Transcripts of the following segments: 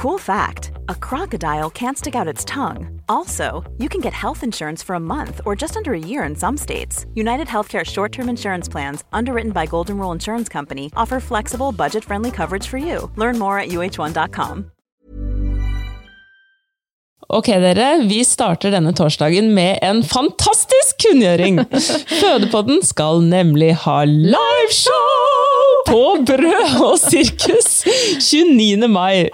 Cool fact a crocodile can't stick out its tongue. Also, you can get health insurance for a month or just under a year in some states. United Healthcare short term insurance plans, underwritten by Golden Rule Insurance Company, offer flexible, budget friendly coverage for you. Learn more at uh1.com. Ok, dere, vi starter denne torsdagen med en fantastisk kunngjøring! Fødepodden skal nemlig ha liveshow på Brød og sirkus 29. mai.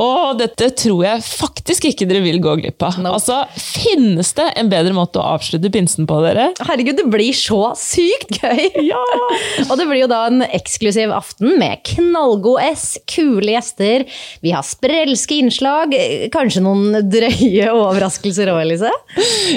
Og dette tror jeg faktisk ikke dere vil gå glipp av. No. Altså, Finnes det en bedre måte å avslutte pinsen på, dere? Herregud, det blir så sykt gøy! Ja! og det blir jo da en eksklusiv aften med knallgod S, kule gjester. Vi har sprelske innslag, kanskje noen drøye overraskelser òg, Elise?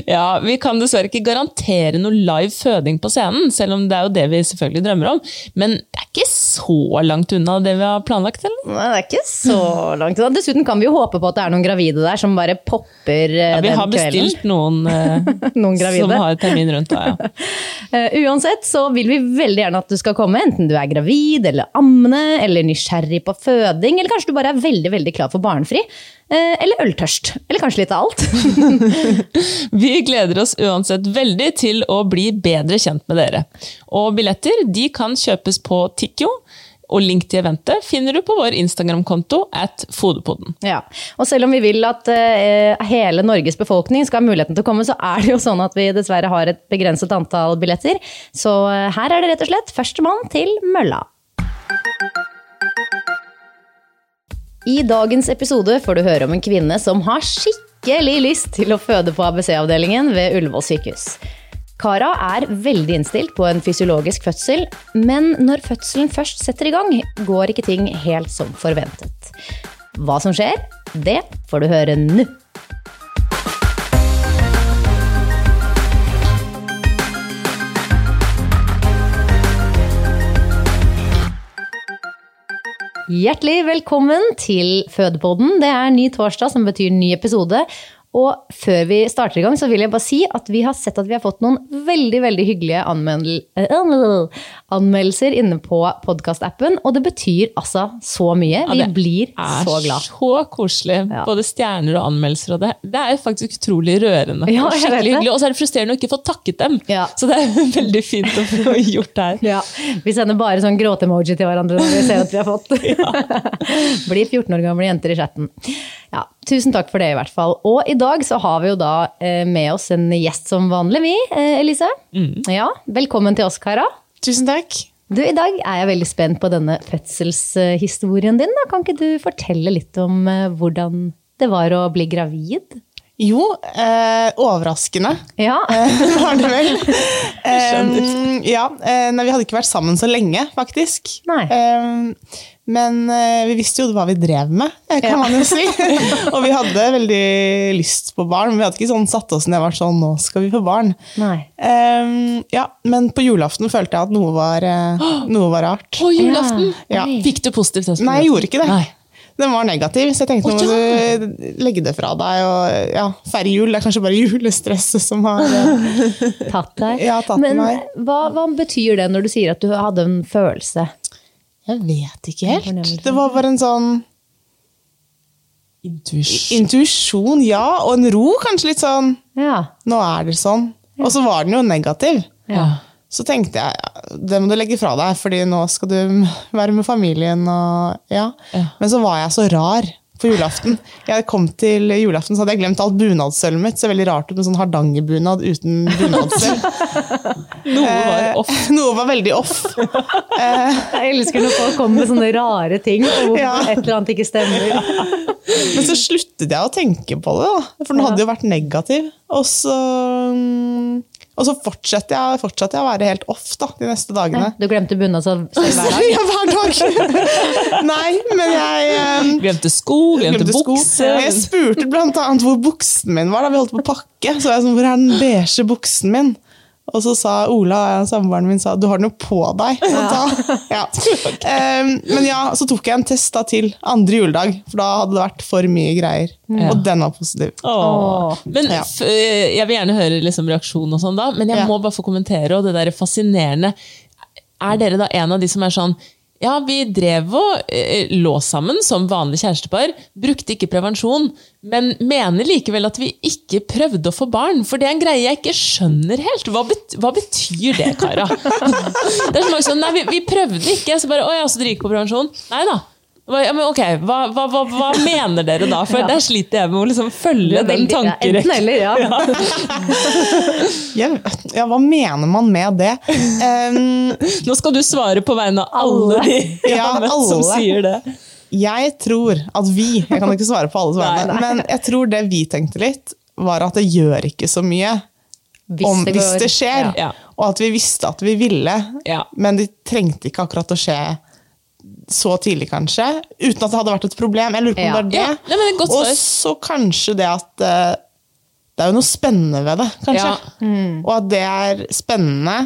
Ja, Vi kan dessverre ikke garantere noe live føding på scenen, selv om det er jo det vi selvfølgelig drømmer om. Men det er ikke så langt unna det vi har planlagt, eller? Nei, det er ikke så langt unna. Dessuten kan vi jo håpe på at det er noen gravide der som bare popper eh, Ja, vi har kvelden. bestilt noen, eh, Noen som har termin rundt da, ja. Eh, uansett så vil vi veldig gjerne at du skal komme, enten du er gravid eller ammende, eller nysgjerrig på føding, eller kanskje du bare er veldig veldig klar for barnefri. Eh, Eller øltørst. Eller kanskje litt av alt. Vi gleder oss uansett veldig til å bli bedre kjent med dere. Og billetter de kan kjøpes på Tikkio, og link til eventet finner du på vår Instagram-konto at Fodepodden. Ja, og selv om vi vil at uh, hele Norges befolkning skal ha muligheten til å komme, så er det jo sånn at vi dessverre har et begrenset antall billetter. Så uh, her er det rett og slett førstemann til mølla. I dagens episode får du høre om en kvinne som har skikkelig lyst til å føde på ABC-avdelingen ved Ullevål sykehus. Kara er veldig innstilt på en fysiologisk fødsel, men når fødselen først setter i gang, går ikke ting helt som forventet. Hva som skjer, det får du høre nå. Hjertelig velkommen til Fødepodden. Det er ny torsdag, som betyr ny episode. Og før vi starter i gang, så vil jeg bare si at vi har sett at vi har fått noen veldig veldig hyggelige anmeld eh, anmeldelser inne på podkastappen. Og det betyr altså så mye. Vi ja, blir så glad. Det er så koselig. Ja. Både stjerner og anmeldelser. Og det, det er faktisk utrolig rørende. Ja, skikkelig hyggelig. Og så er det frustrerende å ikke få takket dem. Ja. Så det er veldig fint å få gjort det her. Ja, Vi sender bare sånn gråtemoji til hverandre når vi ser at vi har fått. Blir 14 år gamle jenter i chatten. Ja, Tusen takk for det, i hvert fall. Og i dag så har vi jo da eh, med oss en gjest som vanlig, vi. Elise. Mm. Ja, Velkommen til oss, Kara. Tusen takk. Du, I dag er jeg veldig spent på denne fødselshistorien din. Da. Kan ikke du fortelle litt om eh, hvordan det var å bli gravid? Jo, eh, overraskende Ja, var det vel. Eh, ja, eh, nei, vi hadde ikke vært sammen så lenge, faktisk. Nei. Eh, men eh, vi visste jo hva vi drev med, eh, kan Ja. man jo si. og vi hadde veldig lyst på barn, men vi hadde ikke sånn satt oss ned og vært sånn nå skal vi få barn. Nei. Eh, ja, men på julaften følte jeg at noe var, eh, noe var rart. På julaften! Ja. Fikk du positivt? Nei, jeg gjorde ikke det. Nei. Den var negativ, så jeg tenkte nå må du legge det fra deg og ja, feire jul. Det er kanskje bare julestresset som har eh, Tatt deg. Ja, tatt Men meg. hva, hva betyr det når du sier at du hadde en følelse? Jeg vet ikke helt. Det var bare en sånn Intuisjon. intuisjon, ja, og en ro, kanskje litt sånn Ja. Nå er det sånn. Og så var den jo negativ. Ja. Så tenkte jeg ja, det må du legge fra deg, fordi nå skal du være med familien. Og, ja. Ja. Men så var jeg så rar på julaften. Jeg kom til julaften, så hadde jeg glemt alt bunadssølvet mitt. er veldig rart ut med sånn hardangerbunad uten bunadsølv. Noe var off. Noe var veldig off. Jeg elsker når folk kommer med sånne rare ting, og hvor Ja. et eller annet ikke stemmer. Men så sluttet jeg å tenke på det, da. for den hadde jo vært negativ. Og så, mm, og så fortsatte jeg, fortsatte jeg å være helt off da, de neste dagene. Du glemte bunadsølv hver dag? Ja, hver dag! Nei, men jeg um, Glemte sko, glemte, glemte bukse. Jeg spurte annet hvor buksen min var da vi holdt på å pakke. Så jeg sånn, hvor er den beige buksen min? Og så sa Ola, samboeren min, sa, du har noe på deg. Ja. Um, men ja, så tok jeg en test da til andre juledag, for da hadde det vært for mye greier. Ja. Og den var positiv. Åh. Men Ja. f eh, Jeg vil gjerne høre liksom reaksjonen, og sånn da, men jeg Ja. må bare få kommentere. og det der fascinerende. Er dere da en av de som er sånn ja, vi drev og eh, lå sammen som vanlig kjærestepar, brukte ikke prevensjon, men mener likevel at vi ikke prøvde å få barn. For det er en greie jeg ikke skjønner helt. Hva, bet hva betyr det, Kara? det er så mange sånn, nei, vi, vi prøvde ikke. Så bare, å ja, så dere gikk på prevensjon? Nei da. Ja, men ok, hva, hva, hva, hva mener dere da? For der sliter jeg med å liksom følge den ja, tankerekken. eller, ja. Ja, ja, hva mener man med det? Um, Nå skal du svare på vegne av alle de jeg Ja, har som sier det. jeg tror at vi Jeg kan ikke svare på alles vegne, men jeg tror det vi tenkte litt, var at det gjør ikke så mye Hvis om, det hvis det skjer. Ja. Og at vi visste at vi ville, Ja. men det trengte ikke akkurat å skje så tidlig, kanskje. Uten at det hadde vært et problem. Jeg lurer på om Ja. det er det. Ja, det er og så kanskje det at uh, Det er jo noe spennende ved det, kanskje. Ja. Og at det er spennende.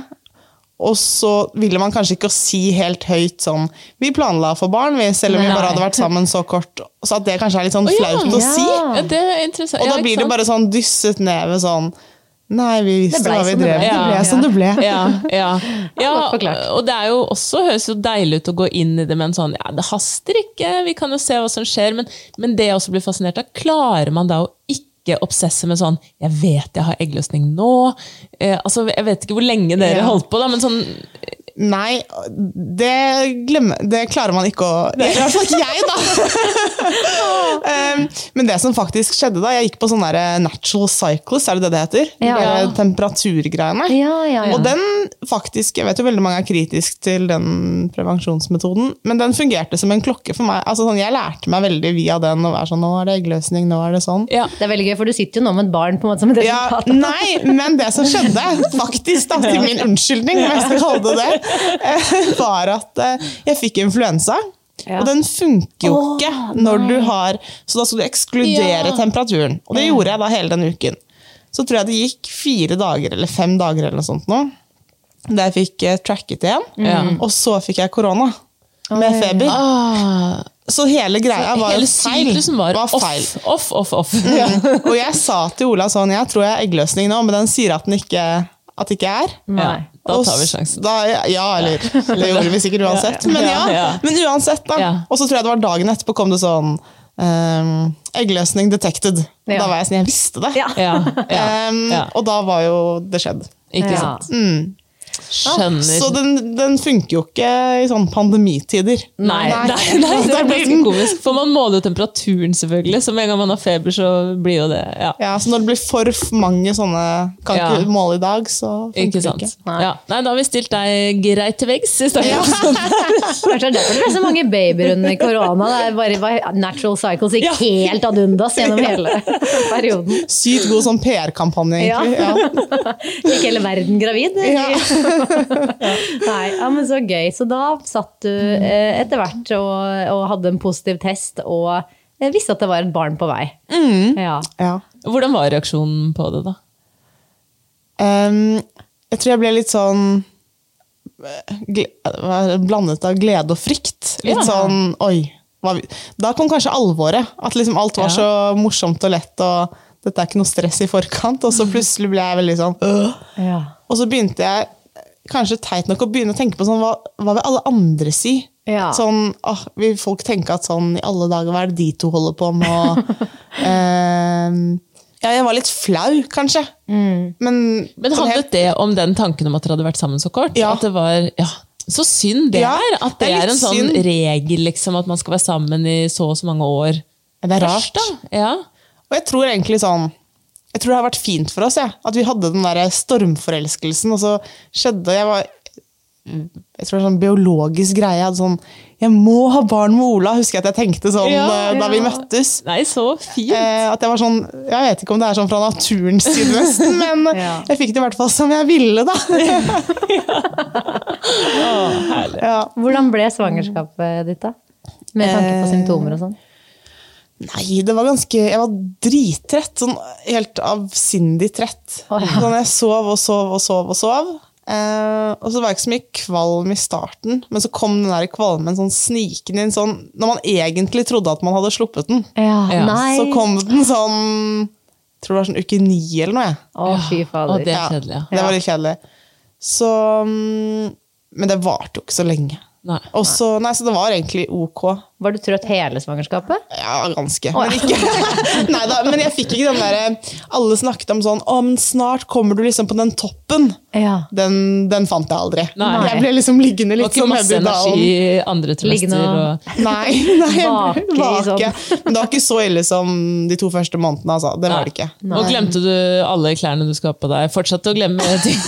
Og så ville man kanskje ikke si helt høyt sånn Vi planla for barn, vi, selv om vi bare hadde vært sammen så kort. Så at det kanskje er litt sånn flaut å si. Ja, det interessant. Og da blir det bare sånn dysset ned ved sånn Nei, vi visste hva vi drev med. Det ble Ja. som det ble. Ja, ja. ja og det er jo også høres jo deilig ut å gå inn i det med en sånn Ja, det haster ikke, vi kan jo se hva som skjer. Men, men det jeg også blir fascinert av, klarer man da å ikke obsesse med sånn Jeg vet jeg har eggløsning nå. Eh, altså, Jeg vet ikke hvor lenge dere holdt på, da, men sånn Nei, det, glemmer, det klarer man ikke å I hvert fall ikke jeg, da! um, men det som faktisk skjedde da, jeg gikk på sånn der natural cycles, er det det det heter? Ja. De temperaturgreiene. Ja, ja, ja. Og den faktisk, jeg vet jo veldig mange er kritisk til den prevensjonsmetoden, men den fungerte som en klokke for meg. Altså, sånn, jeg lærte meg veldig via den å være sånn, nå er det eggløsning, nå er det sånn. Ja. Det er veldig gøy, for du sitter jo nå med et barn på en måte som et Ja, resultat. nei, men det som skjedde, faktisk da, til min unnskyldning, om jeg skal kalle det det, eh, var at eh, jeg fikk influensa. Ja. Og den funker jo ikke når du har Så da skal du ekskludere Ja. temperaturen. Og det gjorde jeg da hele den uken. Så tror jeg det gikk fire dager eller fem dager eller noe sånt nå. Da jeg fikk eh, tracket igjen. Mm. Og så fikk jeg korona. Med feber. ah, Så hele greia var Hele feil. Var, var, feil. off, off, off. off. Og jeg sa til Ola sånn, jeg tror jeg har eggløsning nå, men den sier at den ikke, at det ikke er. Ja, da tar vi sjansen. Da, ja, eller det gjorde vi sikkert uansett. Men, ja, men uansett, da. Og så tror jeg det var dagen etterpå kom det sånn Um, Eggløsning detected. Ja. Da var jeg sånn, jeg visste det. Ja. Ja, ja, Ehm. Og da var jo det skjedd. Ikke sant? Skjønner. Så den, den funker jo ikke i sånn pandemitider. Nei, nei, nei, det er blir ganske komisk. For man måler jo temperaturen, selvfølgelig. Så med en gang man har feber, så blir jo det ja. Ja, så når det blir for mange sånne Kan Ja. ikke måle i dag, så funker Ikke det ikke. Nei. Ja. Nei, da har vi stilt deg greit til veggs i starten. Kanskje det er derfor det ble så mange babyer under korona. Det er bare natural cycles gikk Ja. helt ad undas gjennom hele perioden. Sykt god sånn PR-kampanje, egentlig. Ja. Gikk hele verden gravid? Ja. Nei, ja, men så gøy. Så da satt du eh, etter hvert og, og hadde en positiv test og eh, visste at det var et barn på vei. Ja. Ja. Hvordan var reaksjonen på det, da? Um, jeg tror jeg ble litt sånn eh, Blandet av glede og frykt. Litt Ja. sånn oi. hva Da kom kanskje alvoret. At liksom alt var Ja. så morsomt og lett. og Dette er ikke noe stress i forkant. Og så plutselig ble jeg veldig sånn øh. Ja. Og så begynte jeg kanskje teit nok å begynne å tenke på sånn, hva, hva vil alle andre si? Ja. Sånn, åh, Vil folk tenke at sånn i alle dager, hva er det de to holder på med? Og, ehm, ja, jeg var litt flau, kanskje. Men, Men sånn handlet helt- det om den tanken om at dere hadde vært sammen så kort? Ja. At det var, ja, Så synd det Ja, er! At det, det er er, en sånn synd. regel, liksom, at man skal være sammen i så og så mange år. Det er rart. først, da. Ja. Og jeg tror egentlig sånn Jeg tror det har vært fint for oss, ja. At vi hadde den der stormforelskelsen, og så skjedde Jeg var jeg tror det var sånn biologisk greie. Jeg hadde sånn Jeg må ha barn med Ola, husker jeg at jeg tenkte sånn Ja, ja. da vi møttes. Nei, så fint. Eh, at jeg var sånn Jeg vet ikke om det er sånn fra naturens side, nesten, men Ja. jeg fikk det i hvert fall som jeg ville, da. ja. Hvordan ble svangerskapet ditt, da? Med tanke på Eh, symptomer og sånn? Nei, det var ganske Jeg var drittrett. Sånn helt avsindig trett. Oh, ja. Sånn jeg sov og sov og sov og sov. Eh, og så var jeg ikke så mye kvalm i starten, men så kom den der kvalmen sånn snikende inn sånn Når man egentlig trodde at man hadde sluppet den, Ja, Ja, nei. så kom den sånn Jeg tror det var sånn uke ni eller noe. jeg. Å, fy Og fader. det er kjedelig, ja. Det var litt kjedelig. Så mm, Men det varte jo ikke så lenge. Nei. Også, nei, så det var egentlig ok. Var du trøtt hele svangerskapet? Ja, ganske. Men, ikke, Neida, men jeg fikk ikke den derre Alle snakket om sånn Å, men snart kommer du liksom på den toppen. Ja. Den, den fant jeg aldri. Nei. Jeg ble liksom liggende Det var litt ikke sånn masse energi dalen. i andre trimester. og- Og... Nei, nei, Vake vake. sånn. Men det var ikke så ille som de to første månedene. Altså. Det var det ikke. Og glemte du alle klærne du skulle ha på deg? Fortsatte å glemme ting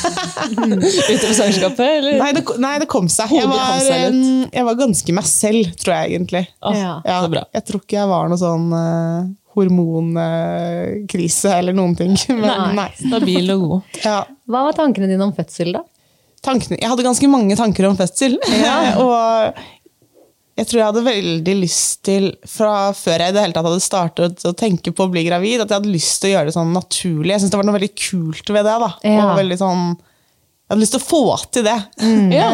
utover svangerskapet? Eller? Nei det, nei, det kom seg. Jeg var, litt. eh, jeg var ganske meg selv, tror jeg egentlig. Å, Ja. Ja, Så bra. jeg tror ikke jeg var noe sånn uh, hormonkrise eller noen ting. Men nei. Stabil og god. Ja. Hva var tankene dine om fødsel, da? Tankene, jeg hadde ganske mange tanker om fødsel. og jeg tror jeg hadde veldig lyst til, fra før jeg i det hele tatt hadde startet å tenke på å bli gravid, at jeg hadde lyst til å gjøre det sånn naturlig. Jeg synes det var noe veldig kult ved det. da. Ja. Og veldig sånn, jeg hadde lyst til å få til det. Ja.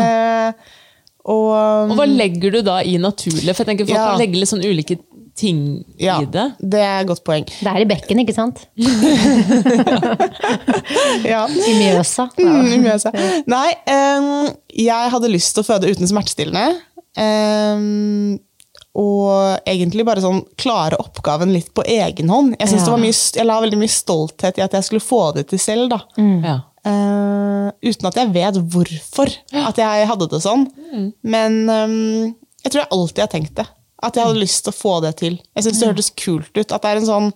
Og, Og hva legger du da i naturlig? For jeg tenker Folk Ja. kan legge litt sånn ulike ting ja, i det. det er et godt poeng. Det er i bekken, ikke sant? Ja. I Mjøsa. Mm, i Mjøsa. Nei, um, jeg hadde lyst til å føde uten smertestillende. Um, og egentlig bare sånn klare oppgaven litt på egen hånd. Jeg, Ja. det var mye, jeg la veldig mye stolthet i at jeg skulle få det til selv. da. Ja. Eh, uten at jeg vet hvorfor at jeg hadde det sånn. Men um, jeg tror jeg alltid har tenkt det. At jeg hadde lyst til å få det til. Jeg synes det hørtes kult ut. At det er en sånn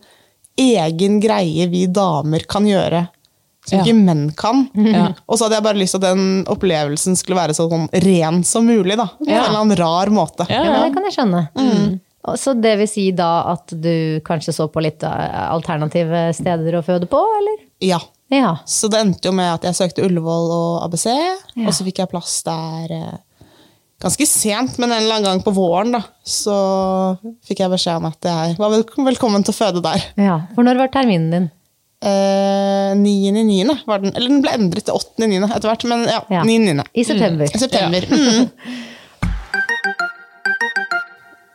egen greie vi damer kan gjøre. Som Ja. ikke menn kan. Ja. Og så hadde jeg bare lyst til at den opplevelsen skulle være så sånn ren som mulig. da. På Ja. en eller annen rar måte. Ja, Ja, ja. det kan jeg skjønne. Mm. Så det vil si da at du kanskje så på litt eh, alternative steder å føde på, eller? Ja. Ja. Så det endte jo med at jeg søkte Ullevål og ABC, og så fikk jeg plass der eh, ganske sent, men en eller annen gang på våren da, så fikk jeg beskjed om at jeg var velkommen til å føde der. ja. For når var terminen din? Eh, 9.9. var den, eller den ble endret til 8.9. etter hvert, men ja, Ja. 9.9. I september. I september. Mm.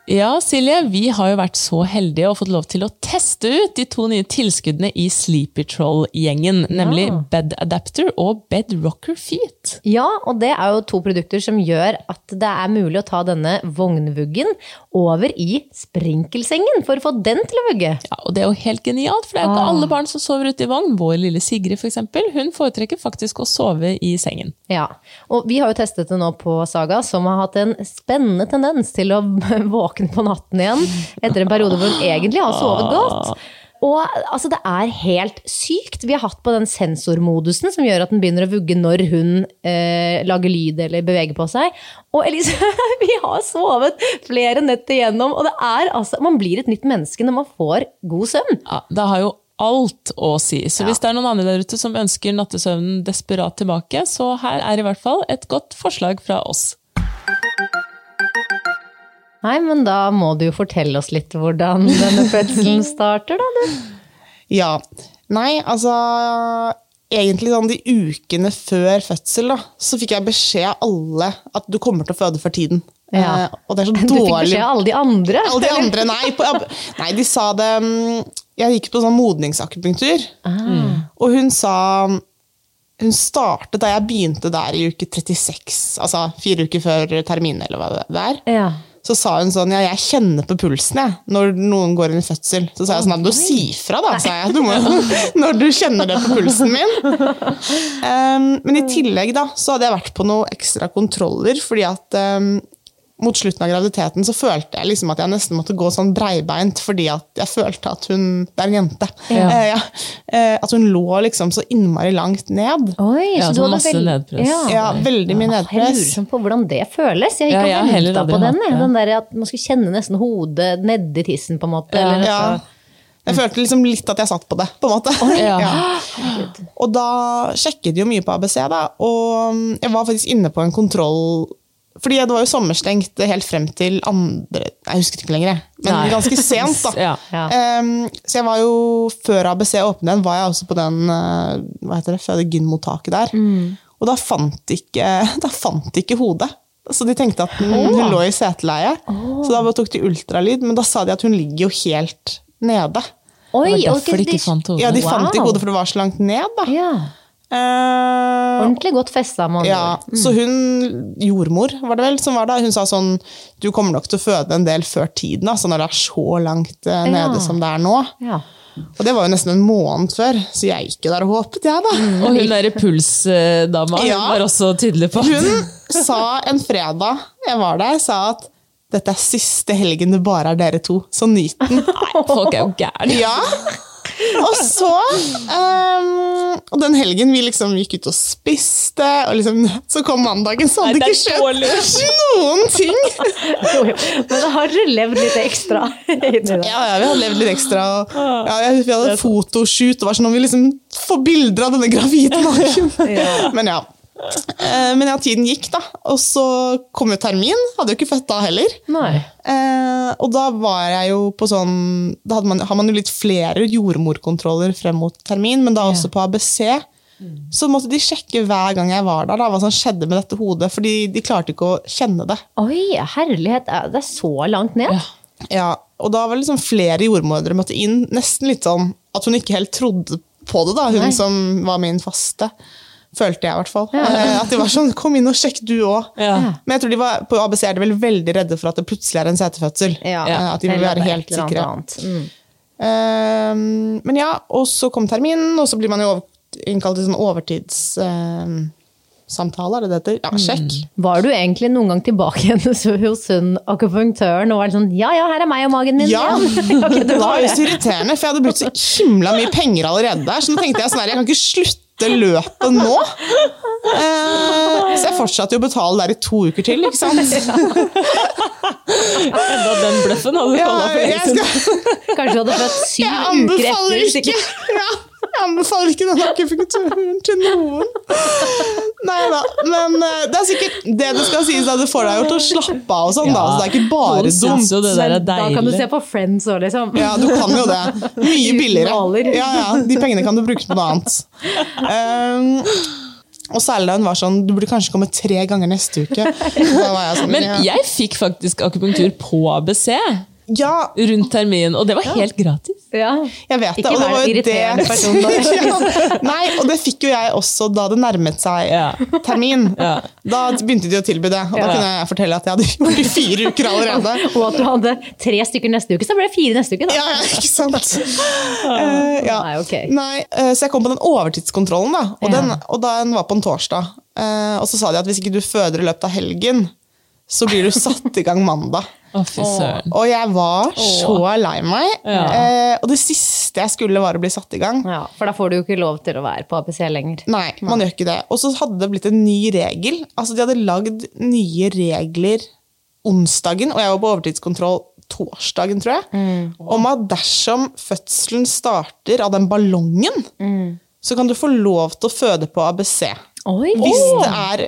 Ja, Silje, vi har jo vært så heldige og fått lov til å teste ut de to nye tilskuddene i Sleepy Troll-gjengen, nemlig Bed Adapter og Bed Rocker Feet. Ja, og det er jo to produkter som gjør at det er mulig å ta denne vognvuggen over i sprinkelsengen for å få den til å vugge. Ja, og det er jo helt genialt, for det er jo ikke Ah. alle barn som sover ute i vogn. Vår lille Sigrid for eksempel, hun foretrekker faktisk å sove i sengen. Ja, og vi har jo testet det nå på Saga, som har hatt en spennende tendens til å våkne på natten igjen etter en periode hvor hun egentlig har sovet godt. Og altså, det er helt sykt. Vi har hatt på den sensormodusen som gjør at den begynner å vugge når hun eh, lager lyd eller beveger på seg. Og Elise, vi har sovet flere netter igjennom, og det er altså Man blir et nytt menneske når man får god søvn. Ja, det har jo alt å si. Så hvis det er noen andre der ute som ønsker nattesøvnen desperat tilbake, så her er i hvert fall et godt forslag fra oss. Nei, men da må du jo fortelle oss litt hvordan denne fødselen starter, da, du. Ja. Nei, altså Egentlig sånn de ukene før fødsel da, så fikk jeg beskjed av alle at du kommer til å føde for tiden. Ja. Eh, og det er så Du fikk beskjed av alle de andre. Alle de andre, nei. På, nei, de sa det mm, Jeg gikk på sånn modningsakupunktur, og hun sa Hun startet da jeg begynte der i uke 36, altså fire uker før termin, eller hva det er. Ja. Så sa hun sånn, ja, jeg kjenner på pulsen jeg, når noen går inn i fødsel. Så sa jeg sånn, du si fra da, sa jeg, du må, når du kjenner det på pulsen min. Um, men i tillegg da, så hadde jeg vært på noen ekstra kontroller, fordi at um, mot slutten av graviditeten så følte jeg liksom at jeg nesten måtte gå sånn breibeint, fordi at jeg følte at hun Det er en jente. Ja. Eh, ja. Eh, at hun lå liksom så innmari langt ned. Oi, Ja, så så du hadde masse veld... nedpress. Ja. Ja, veldig mye nedpress. Jeg lurer sånn på hvordan det føles. Jeg gikk jeg har og venta på den. hatt jeg. Den der at man skulle kjenne nesten hodet nedi tissen, på en måte. Eller, Ja. altså- Jeg følte liksom litt at jeg satt på det, på en måte. Ja. Ja. Og da sjekket de jo mye på ABC, da. Og jeg var faktisk inne på en kontroll Fordi det var jo sommerstengt helt frem til andre Jeg husker ikke lenger, men Nei. ganske sent. da. Ja. Ja. Um, så jeg var jo, før ABC åpnet igjen, var jeg også på den eh, hva heter det, fødegynmottaket der. Mm. Og da fant de ikke, da fant ikke hodet. Så de tenkte at hun, hun lå i seteleie. Så da tok de ultralyd, men da sa de at hun ligger jo helt nede. Oi, Det var derfor de ikke fant hodet. Ja, de Wow. fant ikke hodet, for det var så langt ned, da. Ja. Eh, Ordentlig godt festa, med andre ja, mm. så hun, jordmor var det vel, som var da, hun sa sånn Du kommer nok til å føde en del før tiden, altså når det er så langt eh, nede Ja. som det er nå. Ja. Og det var jo nesten en måned før, så jeg gikk jo der og håpet, jeg, da. Og hun derre pulsdama hun Ja. var også tydelig på Hun sa en fredag jeg var der, sa at dette er siste helgen det bare er dere to, så nyt den. Nei, folk er jo gærne. Ja. Og så um, Og den helgen vi liksom gikk ut og spiste, og liksom, så kom mandagen, så hadde Nei, ikke skjedd noen ting! Jo, jo. Men da har dere levd litt ekstra. Ja, ja, vi hadde levd litt ekstra. Og, ja, vi hadde fotoshoot, det var sånn om vi liksom får bilder av denne gravide magen. Ja. Men ja. Eh, Men ja, tiden gikk, da. Og så kom jo termin. Hadde jo ikke født da heller. Nei. Eh, og da var jeg jo på sånn Da man, har man jo litt flere jordmorkontroller frem mot termin, men da også på ABC. Så måtte de sjekke hver gang jeg var der, da, hva som skjedde med dette hodet. Fordi de klarte ikke å kjenne det. Oi, herlighet. er Det er så langt ned? Ja, og da var det liksom flere jordmødre måtte inn. Nesten litt sånn at hun ikke helt trodde på det, da, hun Nei. som var min faste. Følte jeg, i hvert fall. Ja. At de var sånn 'kom inn og sjekk, du òg'. Ja. Men jeg tror de var, på ABC er de vel veldig redde for at det plutselig er en setefødsel. Ja. Eh, At de vil være helt sikre. Mm. Um, men ja, og så kom terminen, og så blir man jo over, innkalt til sånn overtidssamtale, er det det heter? Ja, sjekk. Var du egentlig noen gang tilbake igjen hos hun akupunktøren og var sånn Ja, ja, her er meg og magen min Ja, igjen. okay, det var jo så irriterende, for jeg hadde brukt så himla mye penger allerede der. Så nå tenkte jeg sånn her, jeg kan ikke slutte løpet nå. Eh, så jeg fortsatte jo å betale der i to uker til, ikke sant? Enda den bløffen hadde du Ja, holdt for lenge siden. Kanskje du hadde født syv jeg anbefaler ikke ja, Jeg anbefaler ikke den akupunkturen til noen. Nei da. Men eh, det er sikkert det det skal sies, at det får deg jo til å slappe av og sånn, da. Så det er ikke bare dumt. jo det der er da kan du se på Friends òg, liksom. Ja, du kan jo det. Mye billigere. Ja, ja, De pengene kan du bruke på noe annet. Um, og særlig da hun var sånn Du burde kanskje komme tre ganger neste uke. Da var jeg sånn, Men ja. jeg fikk faktisk akupunktur på ABC ja, rundt termin, og det var helt gratis. Ja. jeg vet det. Ikke og det vær var en jo irriterende det- person ja. Nei, og det fikk jo jeg også da det nærmet seg Ja. termin. Ja. Da begynte de å tilby det, og da kunne jeg fortelle at jeg hadde gjort det i fire uker allerede. Og at du hadde tre stykker neste uke, så ble det fire neste uke. da. Ja, ja, ikke sant? Uh, ja. Nei, okay. Nei, eh, så jeg kom på den overtidskontrollen, da. Og, Ja. den, og den var på en torsdag. Uh, og så sa de at hvis ikke du føder i løpet av helgen, så blir du satt i gang mandag. Å. Og jeg var så lei meg. Ja. Eh, og det siste jeg skulle, var å bli satt i gang. Ja, For da får du jo ikke lov til å være på APC lenger. Nei, man gjør ikke det. Og så hadde det blitt en ny regel. Altså, De hadde lagd nye regler onsdagen, og jeg var på overtidskontroll torsdagen, tror jeg, om at dersom fødselen starter av den ballongen, så kan du få lov til å føde på ABC. Oi! Hvis det er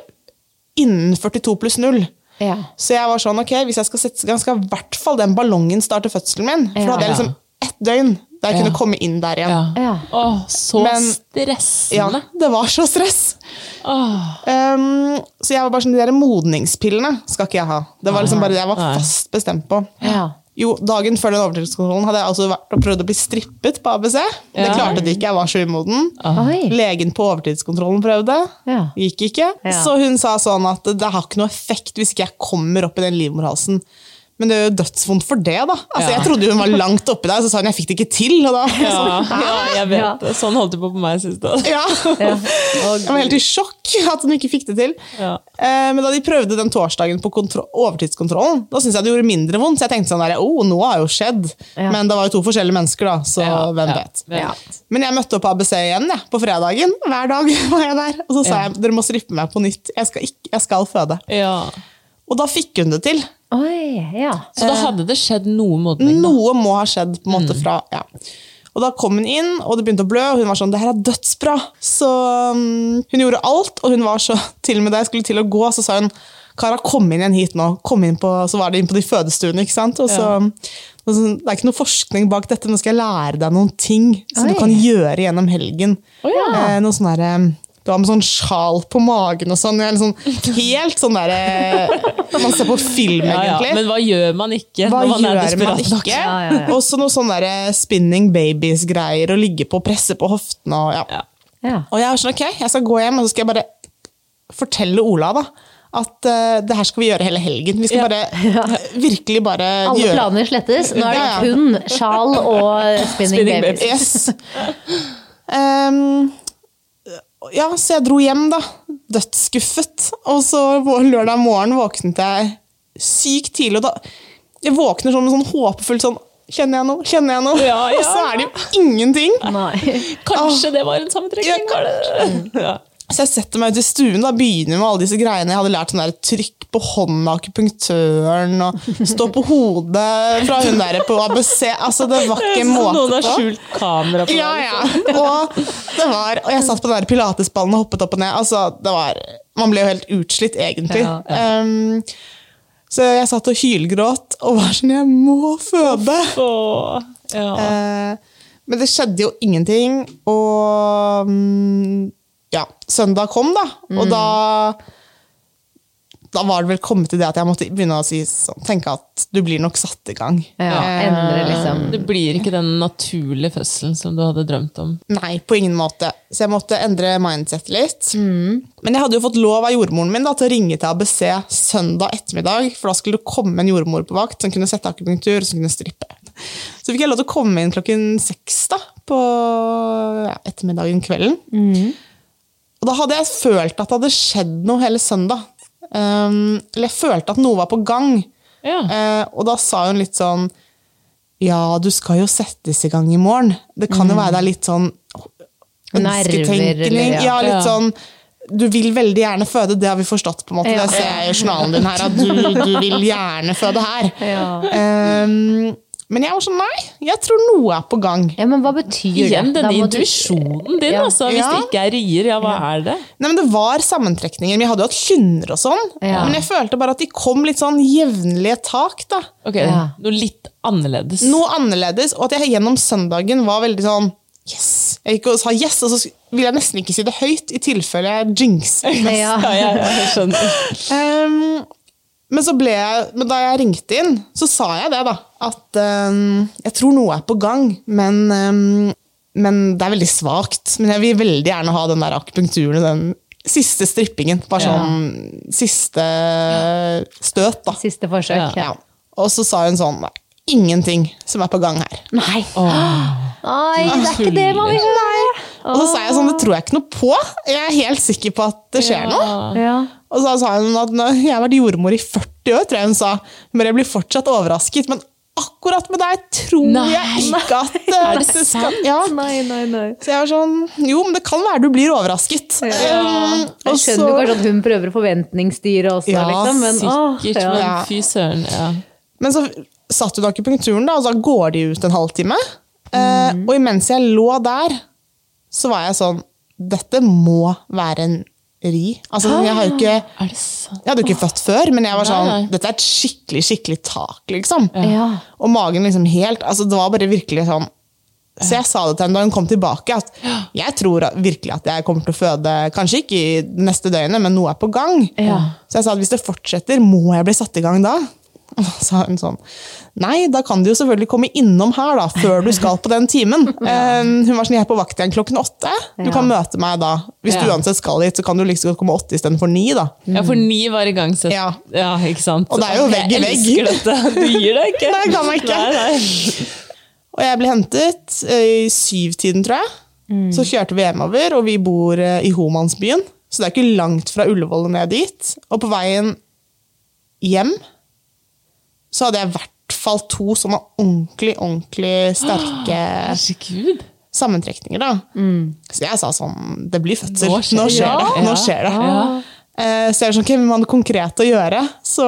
innen 42 pluss 0. Ja. Så jeg var sånn, ok, hvis jeg skal sette i gang, skal i hvert fall den ballongen starte fødselen min. For da hadde jeg liksom ett døgn der jeg Ja. kunne komme inn der igjen. Ja. Ja. Å, så Men- stressende. Ja, det var så stress. Um, så jeg var bare sånn, de der modningspillene skal ikke jeg ha. Det var liksom bare det jeg var fast bestemt på. Ja. Jo, Dagen før den overtidskontrollen hadde jeg altså vært og prøvd å bli strippet på ABC. Det klarte de ikke, jeg var så umoden. Oi. Legen på overtidskontrollen prøvde. Ja. Gikk ikke. Ja. Så hun sa sånn at det har ikke noe effekt hvis ikke jeg kommer opp i den livmorhalsen Men det er jo dødsvondt for det, da. Altså, Ja. Jeg trodde hun var langt oppi der, så sa hun jeg fikk det ikke til. Og da, Ja, ja, jeg vet Ja. det. Sånn holdt det på på meg sist. òg. ja. Jeg var helt i sjokk at hun ikke fikk det til. Ja. Eh, Men da de prøvde den torsdagen på overtidskontrollen, da syntes jeg det gjorde mindre vondt. Så jeg tenkte sånn der, oh, noe har jo skjedd. Ja. Men det var jo to forskjellige mennesker, da, så Ja, hvem ja, vet. Ja. Men jeg møtte opp på ABC igjen jeg, på fredagen. Hver dag var jeg der. Og så sa Ja. jeg dere må strippe meg på nytt. Jeg skal, ikke, jeg skal føde. Ja. Og da fikk hun det til. Oi, ja. Så da hadde det skjedd noe modning? da. Noe må ha skjedd på en måte fra ja. Og da kom hun inn, og det begynte å blø, og hun var sånn 'Det her er dødsbra'. Så um, hun gjorde alt, og hun var så Til og med da jeg skulle til å gå, så sa hun 'Kara, kom inn igjen hit nå'. Kom inn på, så var det inn på de fødestuene, ikke sant. Og så, og så, det er ikke noe forskning bak dette, nå skal jeg lære deg noen ting som Oi. du kan gjøre gjennom helgen. Oh, ja. eh, noe sånn derre det har med sånn sjal på magen og sånn. Jeg er liksom helt sånn derre Man ser på film, Ja, ja. egentlig. Men hva gjør man ikke Hva når man er desperat nok? Ja, ja, ja. Også noe sånn der spinning babies-greier, og ligge på og presse på hoftene. Og, ja. Ja. ja. og jeg var sånn, ok, jeg skal gå hjem, og så skal jeg bare fortelle Ola da, at uh, det her skal vi gjøre hele helgen. Vi skal Ja. bare virkelig bare Alle gjøre planer slettes. Nå er det Ja, ja. kun sjal og spinning, Spinning babies. Yes. Ehm, ja, så jeg dro hjem, da. Dødsskuffet. Og så på lørdag morgen våknet jeg sykt tidlig. Og da, jeg våkner sånn med sånn håpefullt sånn Kjenner jeg noe? Kjenner jeg noe? Ja, ja, Og så er det jo ingenting. Nei. Kanskje det var en sammentrekning? Ja, kanskje. Ja. Så jeg setter meg ut i stuen og begynner med alle disse greiene. Jeg hadde lært sånn der trykk på hånda, akupunktøren, og stå på hodet fra hun der på ABC. Altså, det var ikke måte på. Noen har skjult kamera på Ja, ja. Og, det var, og jeg satt på den der pilatesballen og hoppet opp og ned. Altså, det var, man ble jo helt utslitt, egentlig. Ja, Um, så jeg satt og hylgråt og var sånn Jeg må føde! Oh, ja. uh, men det skjedde jo ingenting, og mm, ja, søndag kom, da. Mm. Og da da var det vel kommet til det at jeg måtte begynne å si, sånn, tenke at du blir nok satt i gang. Ja, endre liksom. Det blir ikke den naturlige fødselen som du hadde drømt om. Nei, på ingen måte. Så jeg måtte endre mindset litt. Mm. Men jeg hadde jo fått lov av jordmoren min da, til å ringe til ABC søndag ettermiddag, for da skulle det komme en jordmor på vakt som kunne sette akupunktur som kunne strippe. Så fikk jeg lov til å komme inn klokken seks da, på ja, ettermiddagen kvelden. Og da hadde jeg følt at det hadde skjedd noe hele søndag. Um, eller jeg følte at noe var på gang. Ja. Uh, og da sa hun litt sånn Ja, du skal jo settes i gang i morgen. Det kan jo være det er litt sånn ønsketenkning. ja. Ja, litt Ja. sånn Du vil veldig gjerne føde, det har vi forstått. på en måte. Det ser jeg i journalen din her, at du, du vil gjerne føde her. Ja. Um, men jeg var sånn nei, jeg tror noe er på gang. ja, men hva betyr det? Igjen denne intuisjonen din, Ja. altså. Hvis Ja. det ikke er rier, ja, hva er det? Nei, men Det var sammentrekninger, Vi hadde jo hatt kynner og sånn. Ja. Men jeg følte bare at de kom litt sånn jevnlige tak. da. Ok, Ja. Noe litt annerledes. noe annerledes, og at jeg gjennom søndagen var veldig sånn Yes! Jeg gikk og sa yes, og så ville jeg nesten ikke si det høyt, i tilfelle jeg jinxer. Ja. Ja, jeg, jeg skjønner. Um, men så ble jeg, men da jeg ringte inn, så sa jeg det, da. At um, jeg tror noe er på gang, men, um, men det er veldig svakt. Men jeg vil veldig gjerne ha den der akupunkturen, den siste strippingen. Bare Ja. sånn siste støt, da. Siste forsøk. Ja. Og så sa hun sånn "Nei, Ingenting som er på gang her. Nei. Nei, det er ikke det man vil høre. Og så sa jeg sånn, det tror jeg ikke noe på. Jeg er helt sikker på at det skjer noe. Ja. Og så sa hun at jeg har vært jordmor i 40 år, tror jeg hun sa. Men jeg blir fortsatt overrasket. Men akkurat med deg tror Nei. jeg ikke at Er det dette skal ja. Nei, nei, nei. Så jeg var sånn Jo, men det kan være du blir overrasket. Um, Jeg skjønner så- jo kanskje at hun prøver å forventningsstyre også, Ja, liksom, men åh, Sikkert, ja. men Ja. fy søren. Ja. Men så satt hun akupunkturen, da, og så går de ut en halvtime. Eh, Mm. og imens jeg lå der, så var jeg sånn Dette må være en ri. Altså, jeg har jo ikke sant? Jeg hadde jo ikke født før, men jeg var sånn. Dette er et skikkelig, skikkelig tak, liksom. Ja. Og magen liksom helt Altså, det var bare virkelig sånn Så jeg sa det til henne da hun kom tilbake, at jeg tror virkelig at jeg kommer til å føde Kanskje ikke i neste døgnet, men noe er på gang. Ja. Så jeg sa at hvis det fortsetter, må jeg bli satt i gang da. Og sa hun sånn Nei, da kan du jo selvfølgelig komme innom her da, før du skal på den timen. ja. hun var sånn, jeg er på vakt igjen klokken åtte. Du kan møte meg da. Hvis du uansett skal hit, så kan du like liksom godt komme åtte istedenfor ni. da. Ja, for ni var igangsatt. Ja. ja, ikke sant? Og det er jo vegg i Jeg elsker dette. Du gir deg ikke. Nei, kan jeg ikke. Nei, nei. Og jeg ble hentet i syvtiden, tror jeg. Så kjørte vi hjemover, og vi bor i Homansbyen. Så det er ikke langt fra Ullevål og ned dit. Og på veien hjem så hadde jeg i hvert fall to sånne ordentlig, ordentlig sterke Herregud. sammentrekninger. da. Så jeg sa sånn Det blir fødsel. Nå skjer Nå skjer det. det. Ja. Nå skjer det. Ja. Eh, Så jeg er sånn, ok, vi må ha noe konkret å gjøre. Så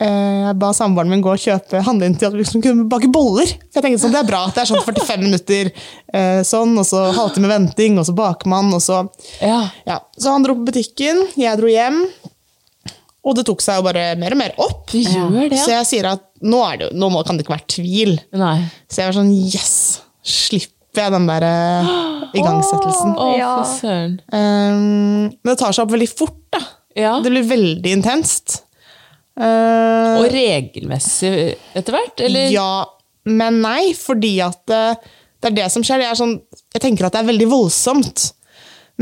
eh, jeg ba samboeren min gå og kjøpe handle inn til at vi liksom kunne bake boller. For jeg tenkte sånn, Det er bra. at Det er sånn 45 minutter eh, sånn, og så halvtime venting, og så baker man, og så Ja. ja. Så han dro på butikken, jeg dro hjem. Og det tok seg jo bare mer og mer opp. Du gjør det, Så jeg sier at nå, er det, nå kan det ikke være tvil. Nei. Så jeg var sånn yes! Slipper jeg den der eh, igangsettelsen. Åh, Ja. fy søren. Um, men det tar seg opp veldig fort. da. Ja. Det blir veldig intenst. Uh, Og regelmessig etter hvert, eller? ja, men nei, fordi at det, det er det som skjer. Det er sånn, jeg tenker at det er veldig voldsomt,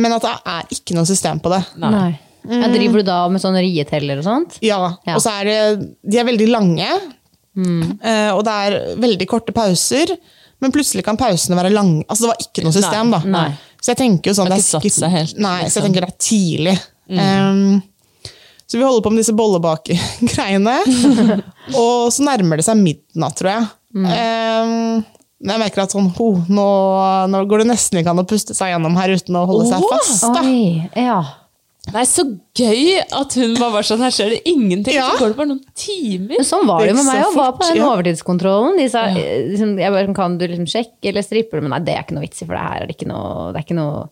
men at det er ikke noe system på det. Nei. Ja, driver du da med sånn rieteller og sånt? Ja, Ja. og så er det De er veldig lange, Mm. og det er veldig korte pauser. Men plutselig kan pausene være lange. Altså, det var ikke noe system, Nei, da. nei. Så jeg tenker jo sånn Det er sikkert- helt, Nei, så liksom. jeg tenker det er tidlig. Um, så vi holder på med disse bollebakegreiene. og så nærmer det seg midnatt, tror jeg. Um, men jeg merker at sånn, ho, nå, nå går det nesten ikke an å puste seg gjennom her uten å holde seg fast. Da. Oi, ja. Nei, så gøy at hun bare var sånn, her skjer det ingenting, Ja. så går det bare noen timer. Men sånn var det jo med meg òg. Var på den ja. overtidskontrollen. De sa ja. liksom, jeg bare, kan du liksom sjekke eller strippe? Men nei, det er ikke noe vits i, for det her er det ikke noe Det, er ikke noe,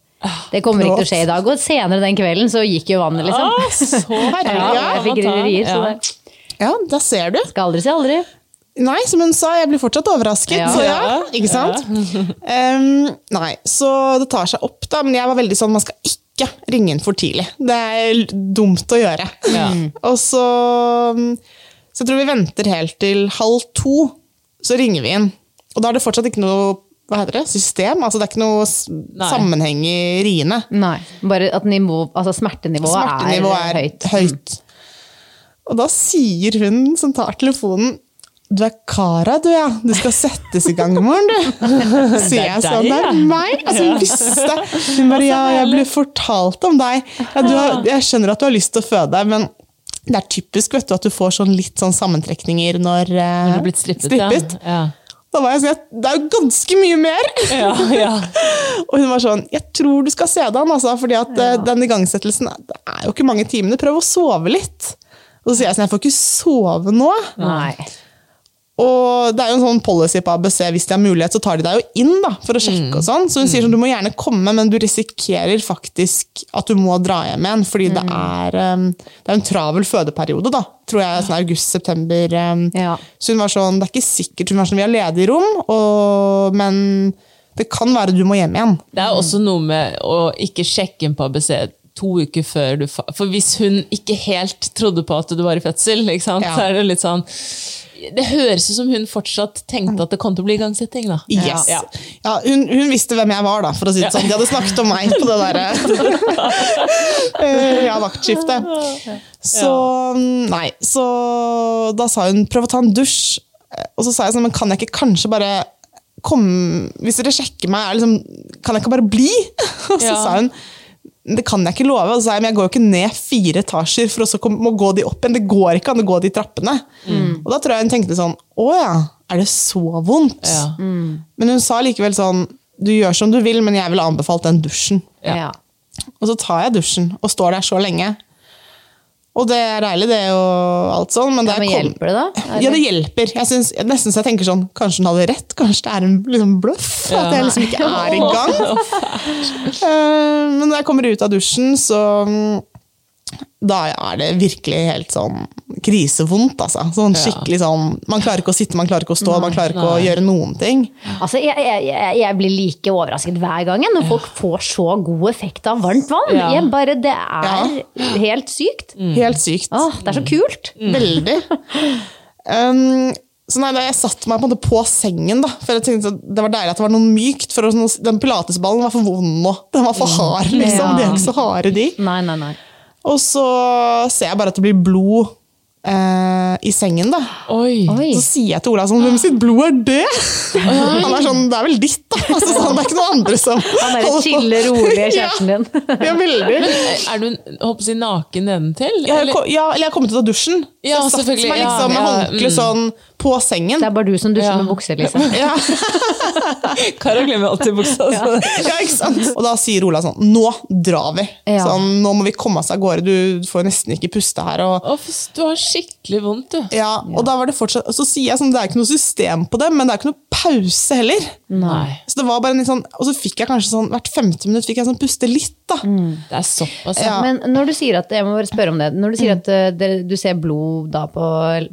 det kommer ikke til å skje i dag. Og senere den kvelden så gikk jo vannet, liksom. Å, så herlig. Ja, ja, jeg fikk tar- så ja. det Ja, da ser du. skal aldri si aldri. Nei, som hun sa, jeg blir fortsatt overrasket. Ja. Så ja, ikke sant? Em, nei, så det tar seg opp, da. Men jeg var veldig sånn, man skal ikke ringe inn for tidlig. Det er dumt å gjøre. Ja. Og så Så jeg tror vi venter helt til halv to, så ringer vi inn. Og da er det fortsatt ikke noe hva heter det, system. Altså, det er ikke noe Nei. sammenheng i riene. Nei. Bare at nivå, altså smertenivået, Smertenivået er, er høyt. høyt. Og da sier hun som tar telefonen du er Kara, du, ja. Du skal settes i gang i morgen, du. Sier jeg sånn. Det er meg! Altså, hun visste. Hun bare, ja, jeg ble fortalt om deg. Ja, du har, jeg skjønner at du har lyst til å føde, men det er typisk vet du, at du får sånn litt sånn sammentrekninger når, eh, Når du er blitt strippet, strippet. ja. Da var jeg sånn, det er jo ganske mye mer! Ja, ja. Og hun var sånn Jeg tror du skal se det an, altså, fordi at ja. den igangsettelsen Det er jo ikke mange timene. Prøv å sove litt. Og så sier jeg sånn Jeg får ikke sove nå. Nei. Og det er jo en sånn policy på ABC hvis de har mulighet, så tar de deg jo inn da, for å sjekke. og sånn. Så hun sier sånn, du må gjerne komme, men du risikerer faktisk at du må dra hjem igjen. Fordi det, er, um, det er en travel fødeperiode, da. Tror jeg sånn august-september. Um, Ja. Så hun var sånn, det er ikke sikkert hun var sånn, vi har ledige rom, og, men det kan være du må hjem igjen. Det er også noe med å ikke sjekke inn på ABC to uker før du For hvis hun ikke helt trodde på at du var i fødsel? Ja. så er det litt sånn Det høres ut som hun fortsatt tenkte at det kom til å bli igangsetting. da. Yes. Ja. Ja, hun, hun visste hvem jeg var, da, for å si det sånn. De hadde snakket om meg på det derre Eh, Ja, vaktskiftet. Så Nei, så da sa hun prøv å ta en dusj. Og så sa jeg sånn, men kan jeg ikke kanskje bare komme Hvis dere sjekker meg, liksom, kan jeg ikke bare bli? Og så Ja. sa hun det kan jeg ikke love. Og så sa jeg, men jeg går jo ikke ned fire etasjer for å må gå de opp igjen. Det går ikke an å gå de trappene. Og da tror jeg hun tenkte sånn Å ja, er det så vondt? Ja. Men hun sa likevel sånn Du gjør som du vil, men jeg ville anbefalt den dusjen. Ja. Og så tar jeg dusjen og står der så lenge. Og det er deilig, det og alt sånn. Men, Ja, men hjelper det da? Ja, det hjelper. Jeg synes, nesten så jeg tenker sånn Kanskje hun hadde rett? Kanskje det er en liksom, bløff? At jeg liksom ikke er i gang? Eh, men når jeg kommer ut av dusjen, så mm, da er det virkelig helt sånn krisevondt, altså. Sånn skikkelig sånn Man klarer ikke å sitte, man klarer ikke å stå, man klarer ikke å gjøre noen ting. Altså, jeg, jeg, jeg, blir like overrasket hver gang når folk får så god effekt av varmt vann. Ja. Jeg bare, det er helt sykt. Helt sykt. Åh, det er så kult. Veldig. Um, så nei, jeg satte meg på, på sengen, da, for jeg tenkte det var deilig at det var noe mykt. for å- Den pilatesballen var for vond nå. Den var for hard, liksom. Ja. De er ikke så harde, de. Nei, nei, nei. Og så ser jeg bare at det blir blod eh, i sengen, da. Oi. Oi. Så sier jeg til Ola sånn Hvem sitt blod er det? Han er sånn Det er vel ditt, da. Altså, sånn, det er ikke noen andre som Han er den chille, rolige kjæresten din. Ja, veldig. Er du håper si naken nedentil? Eller? Ja, jeg, ja, eller jeg kommet ut av dusjen. Ja, så satt meg ja, liksom med ja, håndkle mm. sånn på sengen. Det er bare du som dusjer Ja. med bukse, liksom. Ja. Kara glemmer alltid buksa. så- ja, ikke sant? Og da sier Ola sånn Nå drar vi. Ja. Sånn, nå må vi komme oss av gårde. Du får nesten ikke puste her. Og, Å, du har skikkelig vondt, du. ja, og da var det fortsatt Så sier jeg sånn, det er ikke noe system på det, men det er ikke noe pause heller. Nei. Så det var bare en sånn, Og så fikk jeg kanskje sånn hvert femte minutt fikk jeg sånn puste litt. da. Det er såpass, ja. Ja. Men når du sier at, jeg må bare spørre om det, når du sier at uh, det, du ser blod da på,